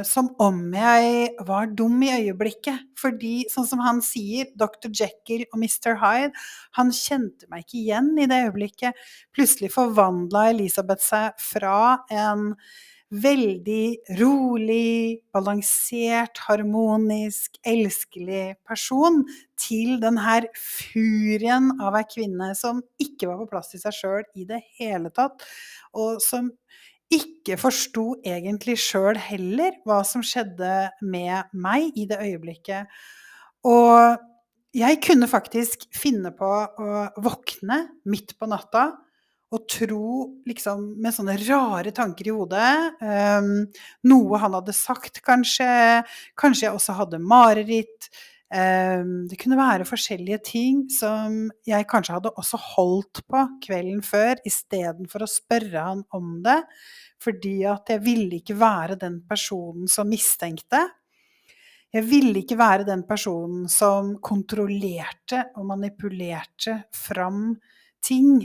S1: som om, jeg var dum i øyeblikket. Fordi, sånn som han sier, Dr. Jekyll og Mr. Hyde, han kjente meg ikke igjen i det øyeblikket. Plutselig forvandla Elisabeth seg fra en veldig rolig, balansert, harmonisk, elskelig person til den her furien av ei kvinne som ikke var på plass i seg sjøl i det hele tatt, og som ikke forsto egentlig sjøl heller hva som skjedde med meg i det øyeblikket. Og jeg kunne faktisk finne på å våkne midt på natta og tro liksom med sånne rare tanker i hodet. Um, noe han hadde sagt, kanskje. Kanskje jeg også hadde mareritt. Um, det kunne være forskjellige ting som jeg kanskje hadde også holdt på kvelden før, istedenfor å spørre han om det. Fordi at jeg ville ikke være den personen som mistenkte. Jeg ville ikke være den personen som kontrollerte og manipulerte fram ting.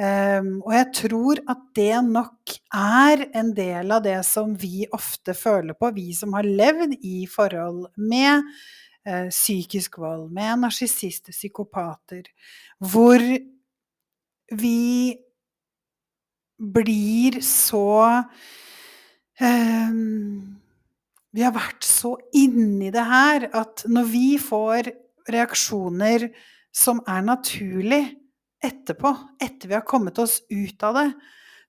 S1: Um, og jeg tror at det nok er en del av det som vi ofte føler på, vi som har levd i forhold med psykisk vold, med narsissister, psykopater, hvor vi blir så eh, Vi har vært så inni det her at når vi får reaksjoner som er naturlig etterpå, etter vi har kommet oss ut av det,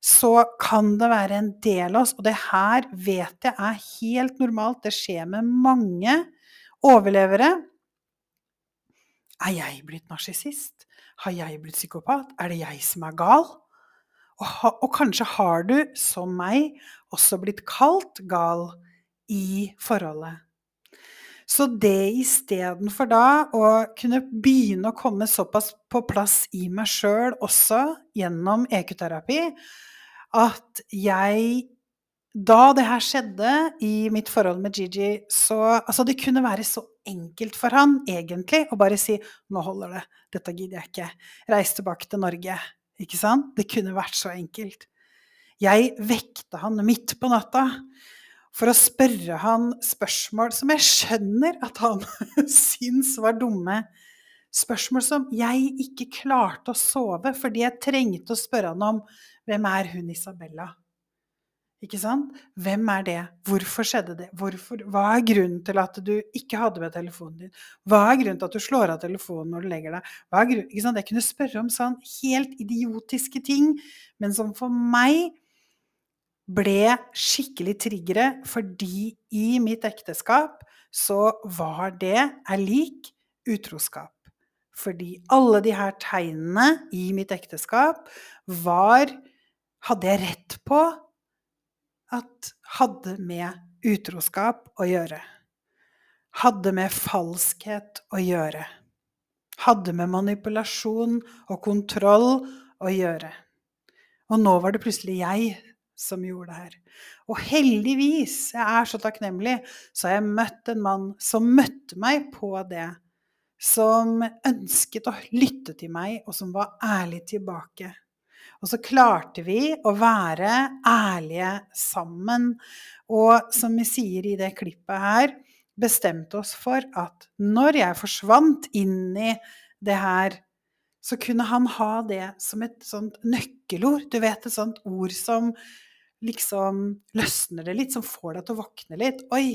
S1: så kan det være en del av oss Og det her vet jeg er helt normalt. Det skjer med mange overlevere. Er jeg blitt narsissist? Har jeg blitt psykopat? Er det jeg som er gal? Og, ha, og, kanskje har du, som meg, også blitt kalt gal i forholdet. Så det istedenfor da å kunne begynne å komme såpass på plass i meg sjøl også gjennom EQ-terapi, at jeg da det her skjedde i mitt forhold med Gigi, så Altså, det kunne være så enkelt for han, egentlig, å bare si 'Nå holder det. Dette gidder jeg ikke. Reis tilbake til Norge.' Ikke sant? Det kunne vært så enkelt. Jeg vekte han midt på natta for å spørre han spørsmål som jeg skjønner at han syns var dumme. Spørsmål som jeg ikke klarte å sove fordi jeg trengte å spørre han om hvem er hun Isabella? Ikke sant? Hvem er det? Hvorfor skjedde det? Hvorfor? Hva er grunnen til at du ikke hadde med telefonen din? Hva er grunnen til at du slår av telefonen når du legger deg? Ikke sant? Jeg kunne spørre om sånn helt idiotiske ting, men som for meg ble skikkelig triggere, fordi i mitt ekteskap så var det er lik utroskap. Fordi alle de her tegnene i mitt ekteskap var Hadde jeg rett på at hadde med utroskap å gjøre. Hadde med falskhet å gjøre. Hadde med manipulasjon og kontroll å gjøre. Og nå var det plutselig jeg som gjorde det her. Og heldigvis, jeg er så takknemlig, så har jeg møtt en mann som møtte meg på det. Som ønsket å lytte til meg, og som var ærlig tilbake. Og så klarte vi å være ærlige sammen. Og som vi sier i det klippet her, bestemte oss for at når jeg forsvant inn i det her, så kunne han ha det som et sånt nøkkelord. Du vet, et sånt ord som liksom løsner det litt, som får deg til å våkne litt. Oi!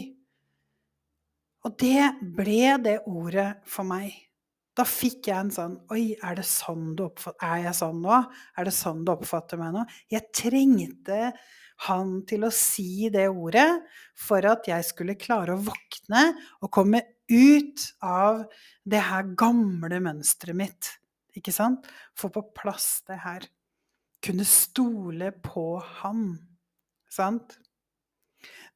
S1: Og det ble det ordet for meg. Da fikk jeg en sånn Oi, er det sånn du oppfatter Er jeg sånn nå? Er det sånn du oppfatter meg nå? Jeg trengte han til å si det ordet for at jeg skulle klare å våkne og komme ut av det her gamle mønsteret mitt. Ikke sant? Få på plass det her. Kunne stole på han. Sant?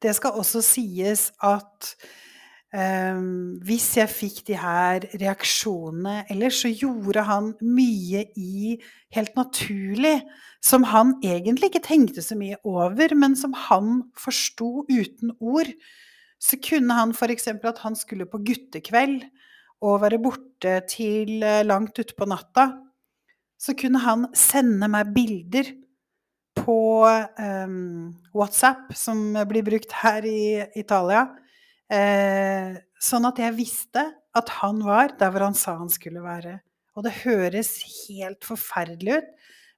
S1: Det skal også sies at hvis jeg fikk de her reaksjonene ellers, så gjorde han mye i helt naturlig, som han egentlig ikke tenkte så mye over, men som han forsto uten ord. Så kunne han f.eks. at han skulle på guttekveld og være borte til eh, langt utpå natta. Så kunne han sende meg bilder på um, WhatsApp, som blir brukt her i Italia Eh, sånn at jeg visste at han var der hvor han sa han skulle være. Og det høres helt forferdelig ut,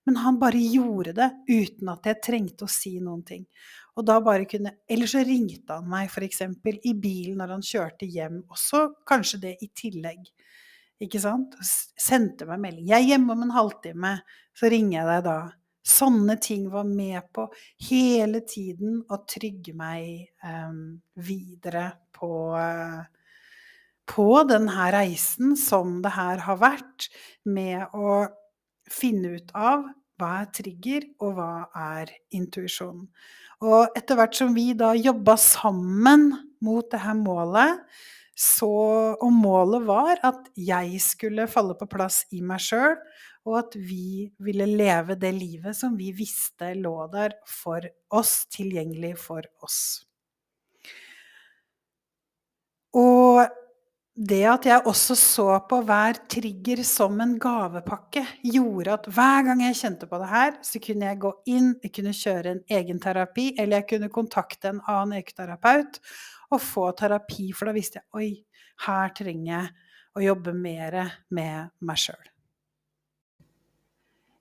S1: men han bare gjorde det uten at jeg trengte å si noen ting. Og da bare kunne Eller så ringte han meg f.eks. i bilen når han kjørte hjem, også kanskje det i tillegg. Ikke sant? Sendte meg melding. 'Jeg er hjemme om en halvtime.' Så ringer jeg deg da. Sånne ting var med på hele tiden å trygge meg um, videre på, uh, på denne reisen som det her har vært, med å finne ut av hva er trigger, og hva er intuisjon. Og etter hvert som vi da jobba sammen mot det her målet, så, og målet var at jeg skulle falle på plass i meg sjøl, og at vi ville leve det livet som vi visste lå der for oss, tilgjengelig for oss. Og det at jeg også så på hver trigger som en gavepakke, gjorde at hver gang jeg kjente på det her, så kunne jeg gå inn, jeg kunne kjøre en egen terapi, eller jeg kunne kontakte en annen ekoterapeut og få terapi, for da visste jeg oi, her trenger jeg å jobbe mer med meg sjøl.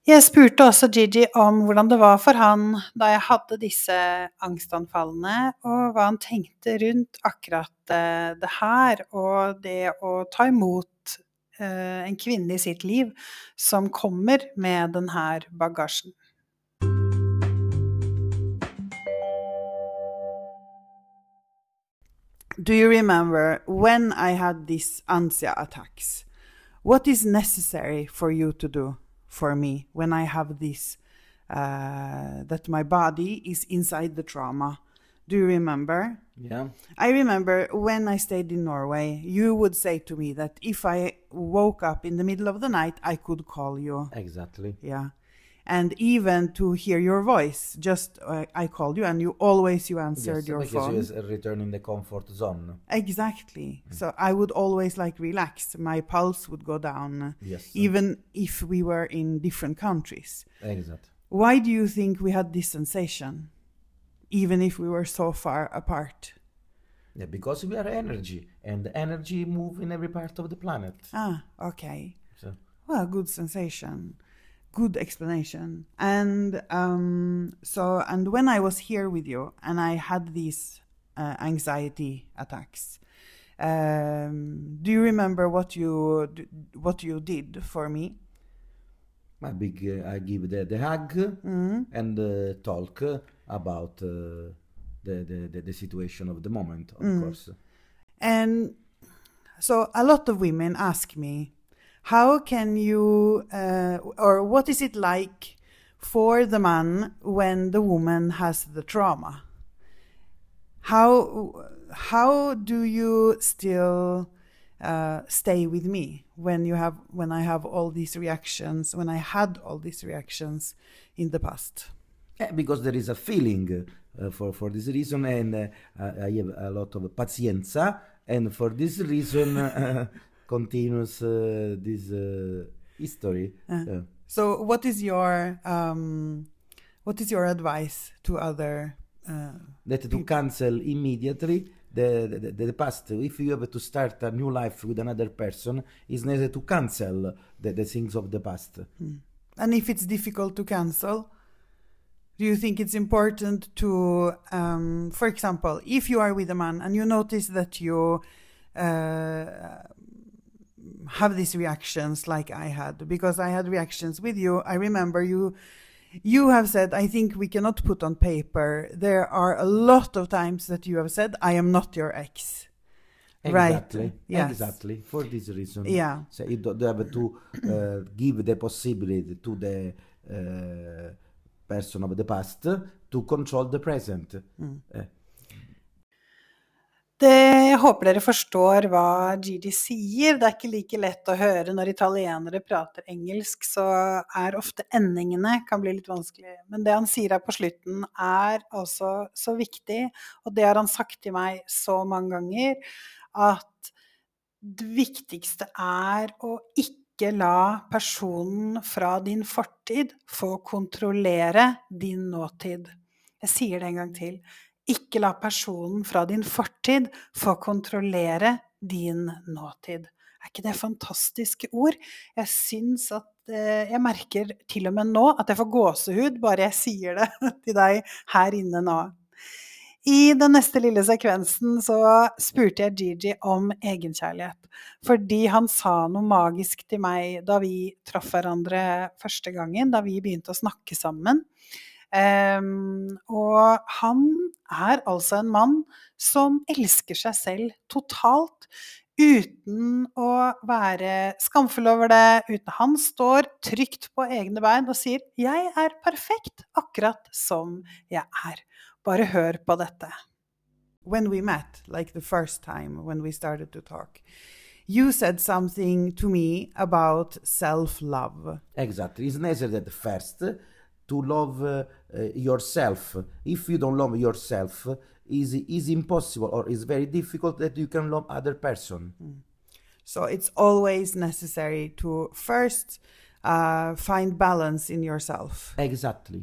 S1: Jeg spurte også Gigi om hvordan det var for han da jeg hadde disse angstanfallene, og hva han tenkte rundt akkurat eh, det her, og det å ta imot eh, en kvinne i sitt liv som kommer med denne bagasjen. Do you remember when I had these ansia attacks? What is necessary for you to do? For me when I have this, uh, that my body is inside the trauma. Do you remember?
S2: Yeah.
S1: I remember when I stayed in Norway, you would say to me that if I woke up in the middle of the night, I could call you.
S2: Exactly.
S1: Yeah and even to hear your voice. Just uh, I called you, and you always you answered
S2: yes,
S1: your
S2: because
S1: phone.
S2: Because you returning the comfort zone.
S1: Exactly.
S2: Mm.
S1: So I would always like relax. My pulse would go down,
S2: yes,
S1: even if we were in different countries.
S2: Exactly.
S1: Why do you think we had this sensation, even if we were so far apart?
S2: Yeah, because we are energy, and energy move in every part of the planet.
S1: Ah, okay.
S2: So.
S1: Well, good sensation good explanation. And um, so, and when I was here with you, and I had these uh, anxiety attacks, um, do you remember what you what you did for me?
S2: My big, uh, I give the, the hug
S1: mm-hmm.
S2: and uh, talk about uh, the, the, the, the situation of the moment, of
S1: mm.
S2: course.
S1: And so, a lot of women ask me how can you, uh, or what is it like for the man when the woman has the trauma? How, how do you still uh, stay with me when you have when I have all these reactions when I had all these reactions in the past?
S2: Yeah, because there is a feeling uh, for for this reason, and uh, I have a lot of pazienza, and for this reason uh, continues uh, this uh, history.
S1: Uh, so, what is your um, what is your advice to other?
S2: that to cancel immediately the, the, the, past. If you have to start a new life with another person, it's necessary to cancel the, the things of the past.
S1: Hmm. And if it's difficult to cancel, do you think it's important to, um, for example, if you are with a man and you notice that you uh, have these reactions like I had because I had reactions with you. I remember you you have said I think we cannot put on paper. There are a lot of times that you have said I am not your ex.
S2: Exactly.
S1: Right. Yes.
S2: Exactly. For this reason.
S1: Yeah.
S2: So you don't have to uh, give the possibility to the uh, person of the past to control the present.
S1: Mm. Uh, det, jeg håper dere forstår hva Gigi sier. Det er ikke like lett å høre når italienere prater engelsk, så er ofte endingene kan bli litt vanskelig. Men det han sier her på slutten, er altså så viktig, og det har han sagt til meg så mange ganger, at det viktigste er å ikke la personen fra din fortid få kontrollere din nåtid. Jeg sier det en gang til. Ikke la personen fra din fortid få kontrollere din nåtid. Er ikke det fantastiske ord? Jeg syns at eh, Jeg merker til og med nå at jeg får gåsehud bare jeg sier det til deg her inne nå. I den neste lille sekvensen så spurte jeg Gigi om egenkjærlighet. Fordi han sa noe magisk til meg da vi traff hverandre første gangen, da vi begynte å snakke sammen. Um, og han er altså en mann som elsker seg selv totalt. Uten å være skamfull over det. Uten Han står trygt på egne bein og sier 'Jeg er perfekt akkurat som jeg er'. Bare hør på dette. When we met, like the first time when we started to talk, you said something to me about self-love.
S2: Exactly. It's necessary that first to love uh, uh, yourself. If you don't love yourself, is is impossible or is very difficult that you can love other person.
S1: Mm. So it's always necessary to first uh, find balance in yourself.
S2: Exactly.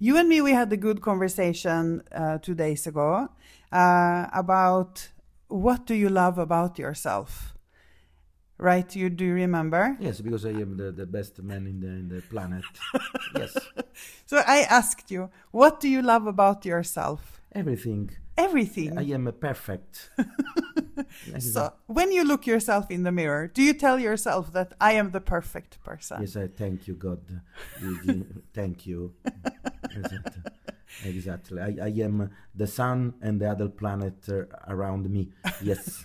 S1: You and me, we had a good conversation uh, two days ago uh, about what do you love about yourself, right? You do you remember?
S2: Yes, because I am the, the best man in the in the planet. yes,
S1: So I asked you, what do you love about yourself?
S2: everything.
S1: Everything.
S2: I am a perfect.
S1: So when you look yourself in the mirror, do you tell yourself that I am the perfect person?
S2: Yes, I thank you, God. Thank you. exactly. exactly. I, I am the sun and the other planet uh, around me. Yes.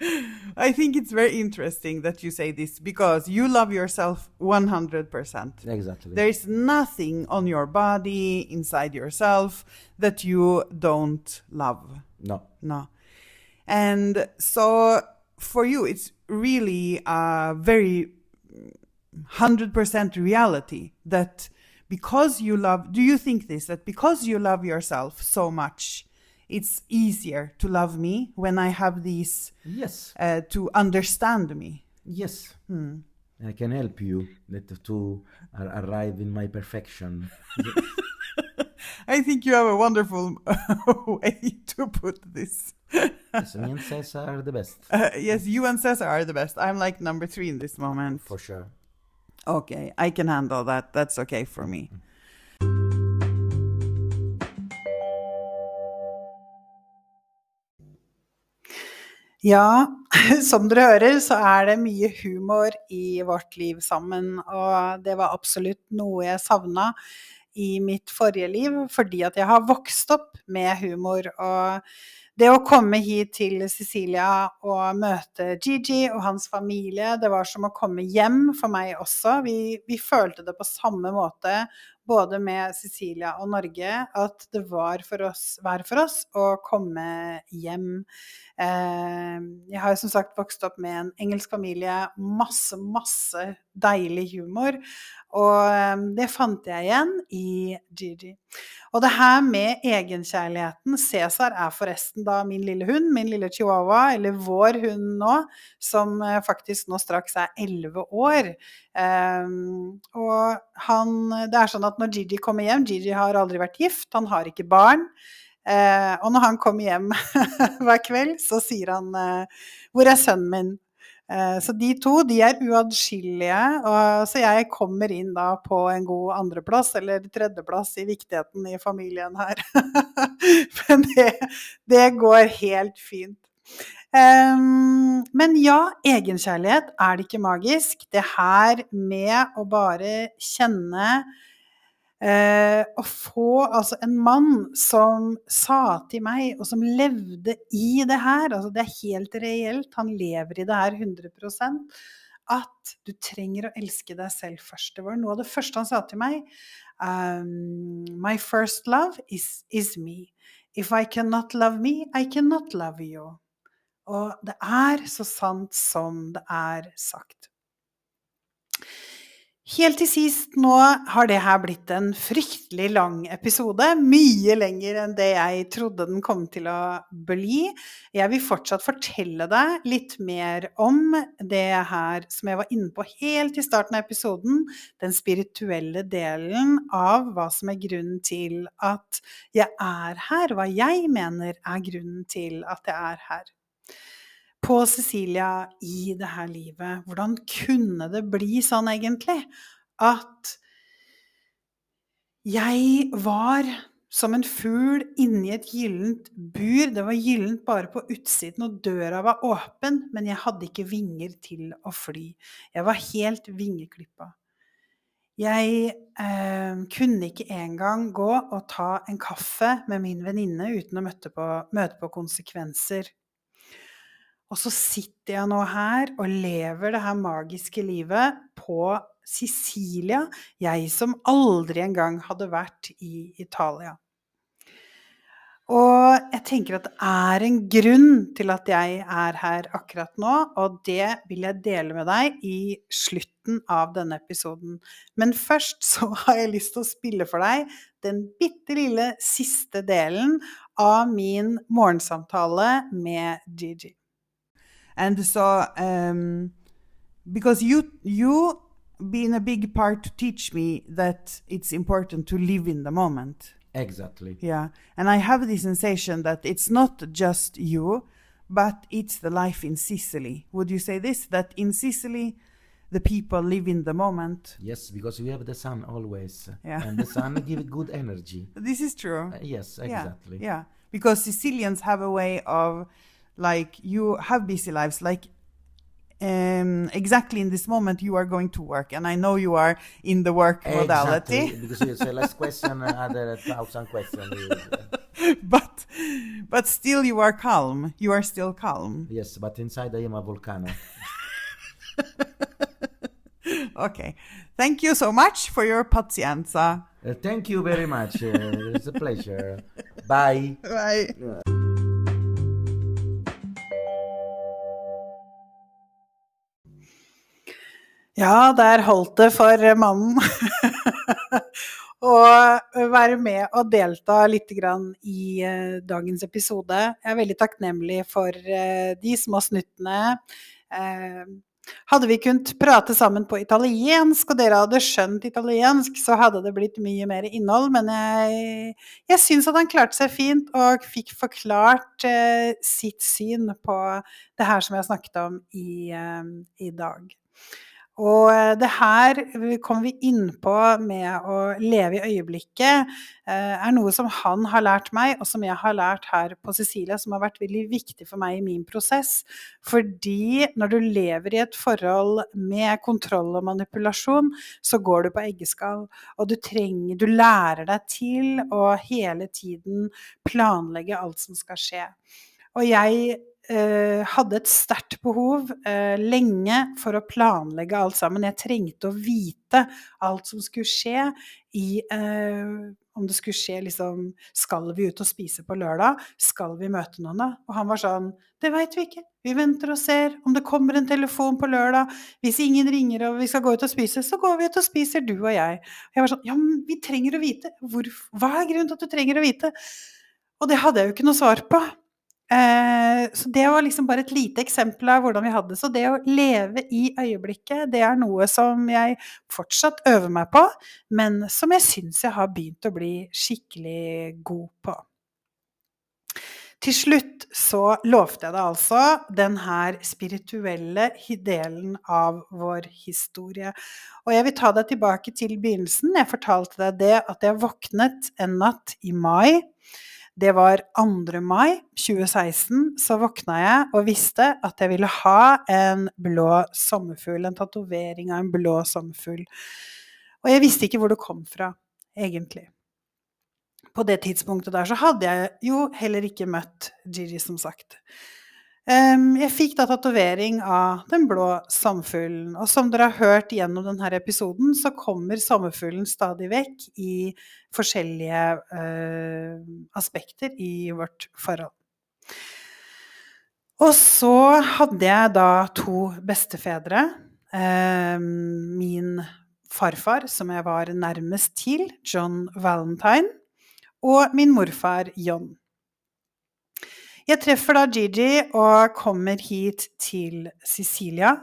S1: I think it's very interesting that you say this because you love yourself 100%.
S2: exactly.
S1: There is nothing on your body, inside yourself, that you don't love.
S2: no.
S1: No. And so for you, it's really a very 100% reality that because you love, do you think this, that because you love yourself so much, it's easier to love me when I have these
S2: Yes.
S1: uh, to understand me?
S2: Yes.
S1: Hmm.
S2: I can help you that to ar- arrive in my perfection.
S1: I think you have a wonderful way to put this.
S2: yes, me and Cesar are the best.
S1: Uh, yes, you and Cesar are the best. I'm like number three in this moment.
S2: For sure.
S1: Okay, I can handle that. That's okay for me. Ja, som dere hører, så er det mye humor i vårt liv sammen. Og det var absolutt noe jeg savna i mitt forrige liv, fordi at jeg har vokst opp med humor. Og det å komme hit til Sicilia og møte Gigi og hans familie, det var som å komme hjem for meg også. Vi, vi følte det på samme måte både med Sicilia og Norge, at det var for oss, hver for oss å komme hjem. Eh, jeg har som sagt vokst opp med en engelsk familie, masse, masse deilig humor. Og eh, det fant jeg igjen i Gigi. Og det her med egenkjærligheten Cæsar er forresten da min lille hund, min lille chihuahua, eller vår hund nå, som eh, faktisk nå straks er elleve år. Um, og han, det er sånn at når Gigi kommer hjem Gigi har aldri vært gift, han har ikke barn. Uh, og når han kommer hjem hver kveld, så sier han uh, 'Hvor er sønnen min?' Eh, så de to de er uatskillelige. Så jeg kommer inn da på en god andreplass, eller tredjeplass i viktigheten i familien her. Men det, det går helt fint. Men ja, egenkjærlighet, er det ikke magisk? Det her med å bare kjenne eh, Å få altså en mann som sa til meg, og som levde i det her, altså det er helt reelt, han lever i det her 100% at du trenger å elske deg selv først. Det var noe av det første han sa til meg. Um, My first love is, is me. If I cannot love me, I cannot love you. Og det er så sant som det er sagt. Helt til sist nå har det her blitt en fryktelig lang episode. Mye lenger enn det jeg trodde den kom til å bli. Jeg vil fortsatt fortelle deg litt mer om det her som jeg var inne på helt i starten av episoden. Den spirituelle delen av hva som er grunnen til at jeg er her. Hva jeg mener er grunnen til at jeg er her på Cecilia i det her livet. Hvordan kunne det bli sånn egentlig? At jeg var som en fugl inni et gyllent bur. Det var gyllent bare på utsiden, og døra var åpen, men jeg hadde ikke vinger til å fly. Jeg var helt vingeklippa. Jeg eh, kunne ikke engang gå og ta en kaffe med min venninne uten å møte på, møte på konsekvenser. Og så sitter jeg nå her og lever det her magiske livet på Sicilia, jeg som aldri engang hadde vært i Italia. Og jeg tenker at det er en grunn til at jeg er her akkurat nå, og det vil jeg dele med deg i slutten av denne episoden. Men først så har jeg lyst til å spille for deg den bitte lille siste delen av min morgensamtale med Gigi. And so, um, because you you been a big part to teach me that it's important to live in the moment.
S2: Exactly.
S1: Yeah, and I have the sensation that it's not just you, but it's the life in Sicily. Would you say this? That in Sicily, the people live in the moment.
S2: Yes, because we have the sun always,
S1: Yeah.
S2: and the sun gives good energy.
S1: This is true.
S2: Uh, yes,
S1: Yeah,
S2: exactly.
S1: Yeah, because Sicilians have a way of, like, you have busy lives. Like, um, exactly in this moment, you are going to work, and I know you are in the work modality.
S2: Exactly, because it's the last question, uh, other thousand questions.
S1: but, but still, you are calm. You are still calm.
S2: yes, but inside I am a volcano.
S1: Okay. Thank you so much for your pazienza.
S2: Uh, thank you very much. Uh, it's a pleasure. Bye.
S1: Bye. Ja, der holdt det for mannen å være med og delta litt i eh, dagens episode. Jeg er veldig takknemlig for eh, de små snuttene. Eh, hadde vi kunnet prate sammen på italiensk, og dere hadde skjønt italiensk, så hadde det blitt mye mer innhold, men jeg, jeg syns at han klarte seg fint og fikk forklart eh, sitt syn på det her som jeg snakket om i, eh, i dag. Og eh, det her kommer vi inn på med å leve i øyeblikket, eh, er noe som han har lært meg, og som jeg har lært her på Cecilia, som har vært veldig viktig for meg i min prosess. Fordi når du lever i et forhold med kontroll og manipulasjon, så går du på eggeskall. Og du trenger Du lærer deg til å hele tiden planlegge alt som skal skje. Og jeg hadde et sterkt behov eh, lenge for å planlegge alt sammen. Jeg trengte å vite alt som skulle skje i eh, Om det skulle skje liksom Skal vi ut og spise på lørdag? Skal vi møte noen da? Og han var sånn Det veit vi ikke. Vi venter og ser. Om det kommer en telefon på lørdag. Hvis ingen ringer og vi skal gå ut og spise, så går vi ut og spiser, du og jeg. Og jeg var sånn Ja, men vi trenger å vite. Hvor, hva er grunnen til at du trenger å vite? Og det hadde jeg jo ikke noe svar på. Eh, så det var liksom bare et lite eksempel av hvordan vi hadde det. Så det å leve i øyeblikket, det er noe som jeg fortsatt øver meg på, men som jeg syns jeg har begynt å bli skikkelig god på. Til slutt så lovte jeg deg altså den her spirituelle delen av vår historie. Og jeg vil ta deg tilbake til begynnelsen. Jeg fortalte deg det at jeg våknet en natt i mai. Det var 2. mai 2016. Så våkna jeg og visste at jeg ville ha en blå sommerfugl. En tatovering av en blå sommerfugl. Og jeg visste ikke hvor det kom fra, egentlig. På det tidspunktet der så hadde jeg jo heller ikke møtt Gigi, som sagt. Jeg fikk da tatovering av den blå sommerfuglen. Og som dere har hørt gjennom denne episoden, så kommer sommerfuglen stadig vekk i forskjellige uh, aspekter i vårt forhold. Og så hadde jeg da to bestefedre. Uh, min farfar, som jeg var nærmest til, John Valentine, og min morfar John. Jeg treffer da Gigi og kommer hit til Sicilia.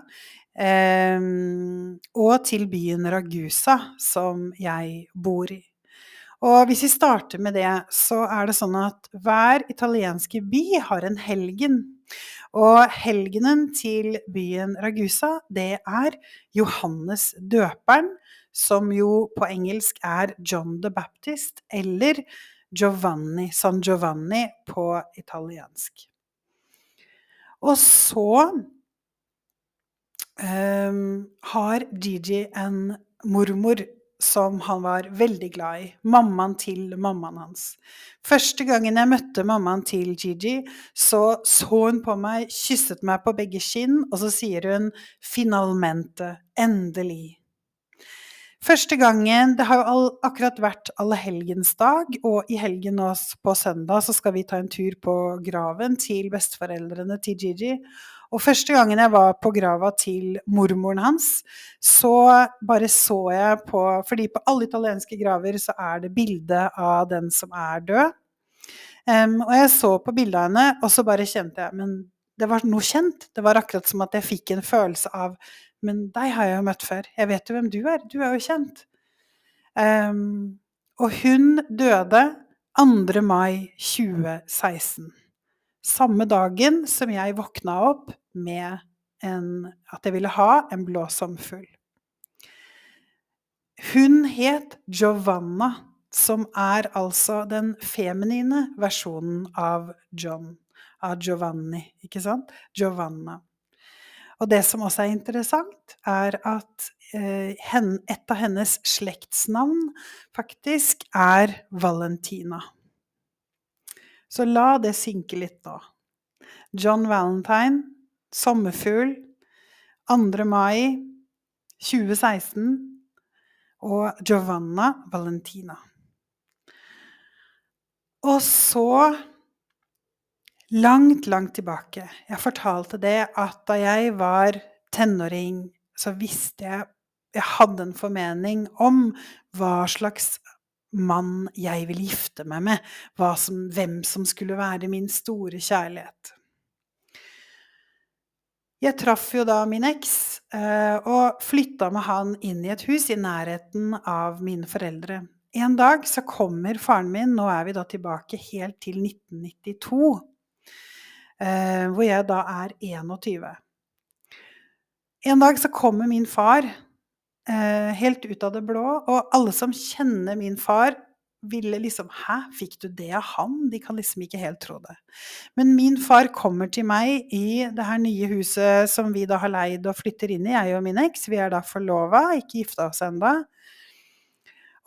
S1: em, og til byen Ragusa, som jeg bor i. Og hvis vi starter med det, så er det sånn at hver italienske by har en helgen. Og helgenen til byen Ragusa, det er Johannes døperen, som jo på engelsk er John the Baptist, eller Giovanni, San Giovanni på italiensk. Og så um, har Gigi en mormor som han var veldig glad i. Mammaen til mammaen hans. Første gangen jeg møtte mammaen til Gigi, så så hun på meg, kysset meg på begge kinn, og så sier hun 'finalmente', endelig. Første gangen Det har jo all, akkurat vært allehelgensdag, og i helgen nå på søndag så skal vi ta en tur på graven til besteforeldrene til Gigi. Og første gangen jeg var på grava til mormoren hans, så bare så jeg på Fordi på alle italienske graver så er det bilde av den som er død. Um, og jeg så på bildet av henne, og så bare kjente jeg Men det var noe kjent. Det var akkurat som at jeg fikk en følelse av Men deg har jeg jo møtt før. Jeg vet jo hvem du er. Du er jo kjent. Um, og hun døde 2. mai 2016. Samme dagen som jeg våkna opp med en, at jeg ville ha en blå sommerfugl. Hun het Giovanna, som er altså den feminine versjonen av John av Giovanni, ikke sant? Giovanna. Og det som også er interessant, er at eh, et av hennes slektsnavn faktisk er Valentina. Så la det synke litt nå. John Valentine, sommerfugl, 2. mai 2016, og Giovanna Valentina. Og så Langt, langt tilbake. Jeg fortalte det at da jeg var tenåring, så visste jeg Jeg hadde en formening om hva slags mann jeg ville gifte meg med. Som, hvem som skulle være min store kjærlighet. Jeg traff jo da min eks eh, og flytta med han inn i et hus i nærheten av mine foreldre. En dag så kommer faren min, nå er vi da tilbake helt til 1992 eh, hvor jeg da er 21. En dag så kommer min far eh, helt ut av det blå, og alle som kjenner min far, ville liksom Hæ, fikk du det av han? De kan liksom ikke helt tro det. Men min far kommer til meg i det her nye huset som vi da har leid og flytter inn i, jeg og min eks. Vi er da forlova, ikke gifta oss enda.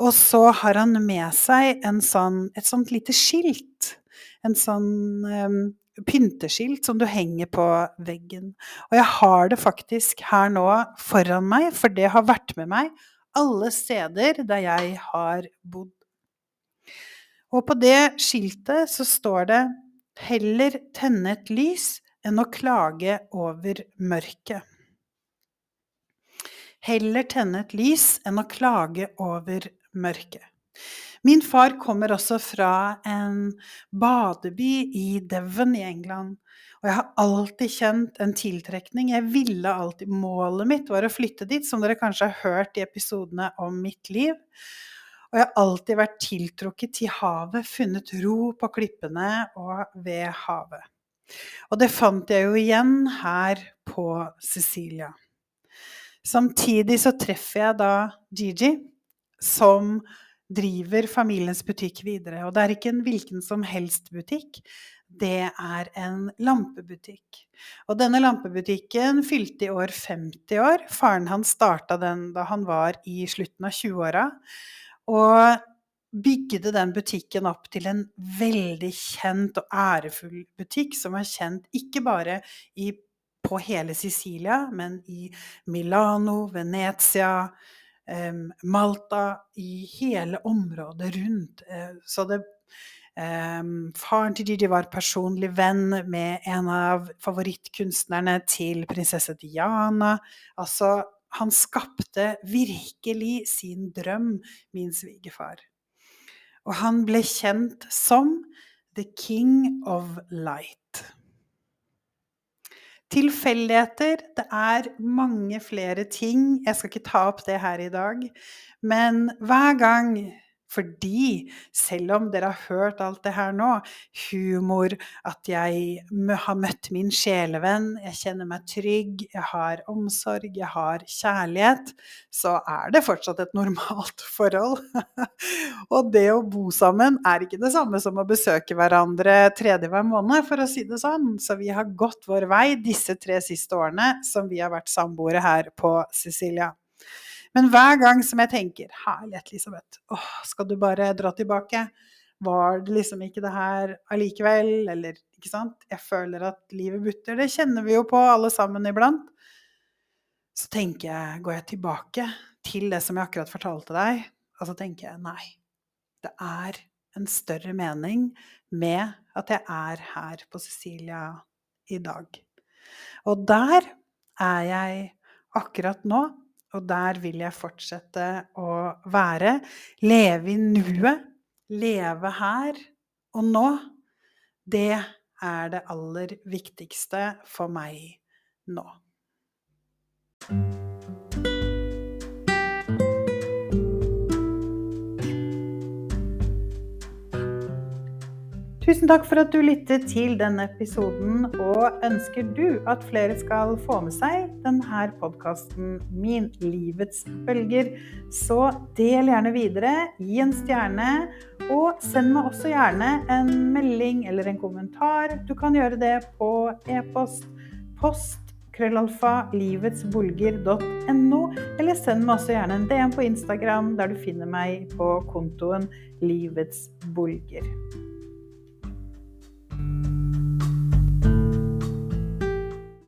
S1: Og så har han med seg sånn, et sånt lite skilt. En sånn um, pynteskilt som du henger på veggen. Og jeg har det faktisk her nå foran meg, for det har vært med meg alle steder der jeg har bodd. Og på det skiltet så står det 'Heller tenne et lys enn å klage over mørket'. Heller tenne et lys enn å klage over mørket. Min far kommer også fra en badeby i Devon i England. Og jeg har alltid kjent en tiltrekning. Jeg ville alltid Målet mitt var å flytte dit, som dere kanskje har hørt i episodene om mitt liv. Og jeg har alltid vært tiltrukket til havet, funnet ro på klippene og ved havet. Og det fant jeg jo igjen her på Sicilia. Samtidig så treffer jeg da Gigi, som driver familiens butikk videre. Og det er ikke en hvilken som helst butikk. Det er en lampebutikk. Og denne lampebutikken fylte i år 50 år. Faren hans starta den da han var i slutten av 20-åra. Og bygde den butikken opp til en veldig kjent og ærefull butikk, som er kjent ikke bare i, på hele Sicilia, men i Milano, Venezia, Malta, i hele området rundt. Eh, så det faren til Gigi var personlig venn med en av favorittkunstnerne til prinsesse Diana. Altså, han skapte virkelig sin drøm, min svigerfar. Og han ble kjent som The King of Light. Tilfeldigheter. Det er mange flere ting. Jeg skal ikke ta opp det her i dag. Men hver gang fordi, selv om dere har hørt alt det her nå, humor, at jeg har møtt min sjelevenn, jeg kjenner meg trygg, jeg har omsorg, jeg har kjærlighet, så er det fortsatt et normalt forhold. og det å bo sammen er ikke det samme som å besøke hverandre tredje hver måned, for å si det sånn. Så vi har gått vår vei disse tre siste årene som vi har vært samboere her på Sicilia. Men hver gang som jeg tenker 'Herlighet, Elisabeth. Åh, skal du bare dra tilbake?' Var det liksom ikke det her allikevel? Eller ikke sant? Jeg føler at livet butter. Det kjenner vi jo på alle sammen iblant. Så tenker jeg, går jeg tilbake til det som jeg akkurat fortalte deg, og så tenker jeg nei. Det er en større mening med at jeg er her på Cecilia i dag. Og der er jeg akkurat nå. Og der vil jeg fortsette å være. Leve i nuet. Leve her og nå. Det er det aller viktigste for meg nå. Tusen takk for at du lyttet til denne episoden. Og ønsker du at flere skal få med seg denne podkasten Min livets bølger, så del gjerne videre. Gi en stjerne. Og send meg også gjerne en melding eller en kommentar. Du kan gjøre det på e-post. Post krøllalfa livetsbolger.no, eller send meg også gjerne en DM på Instagram, der du finner meg på kontoen Livets.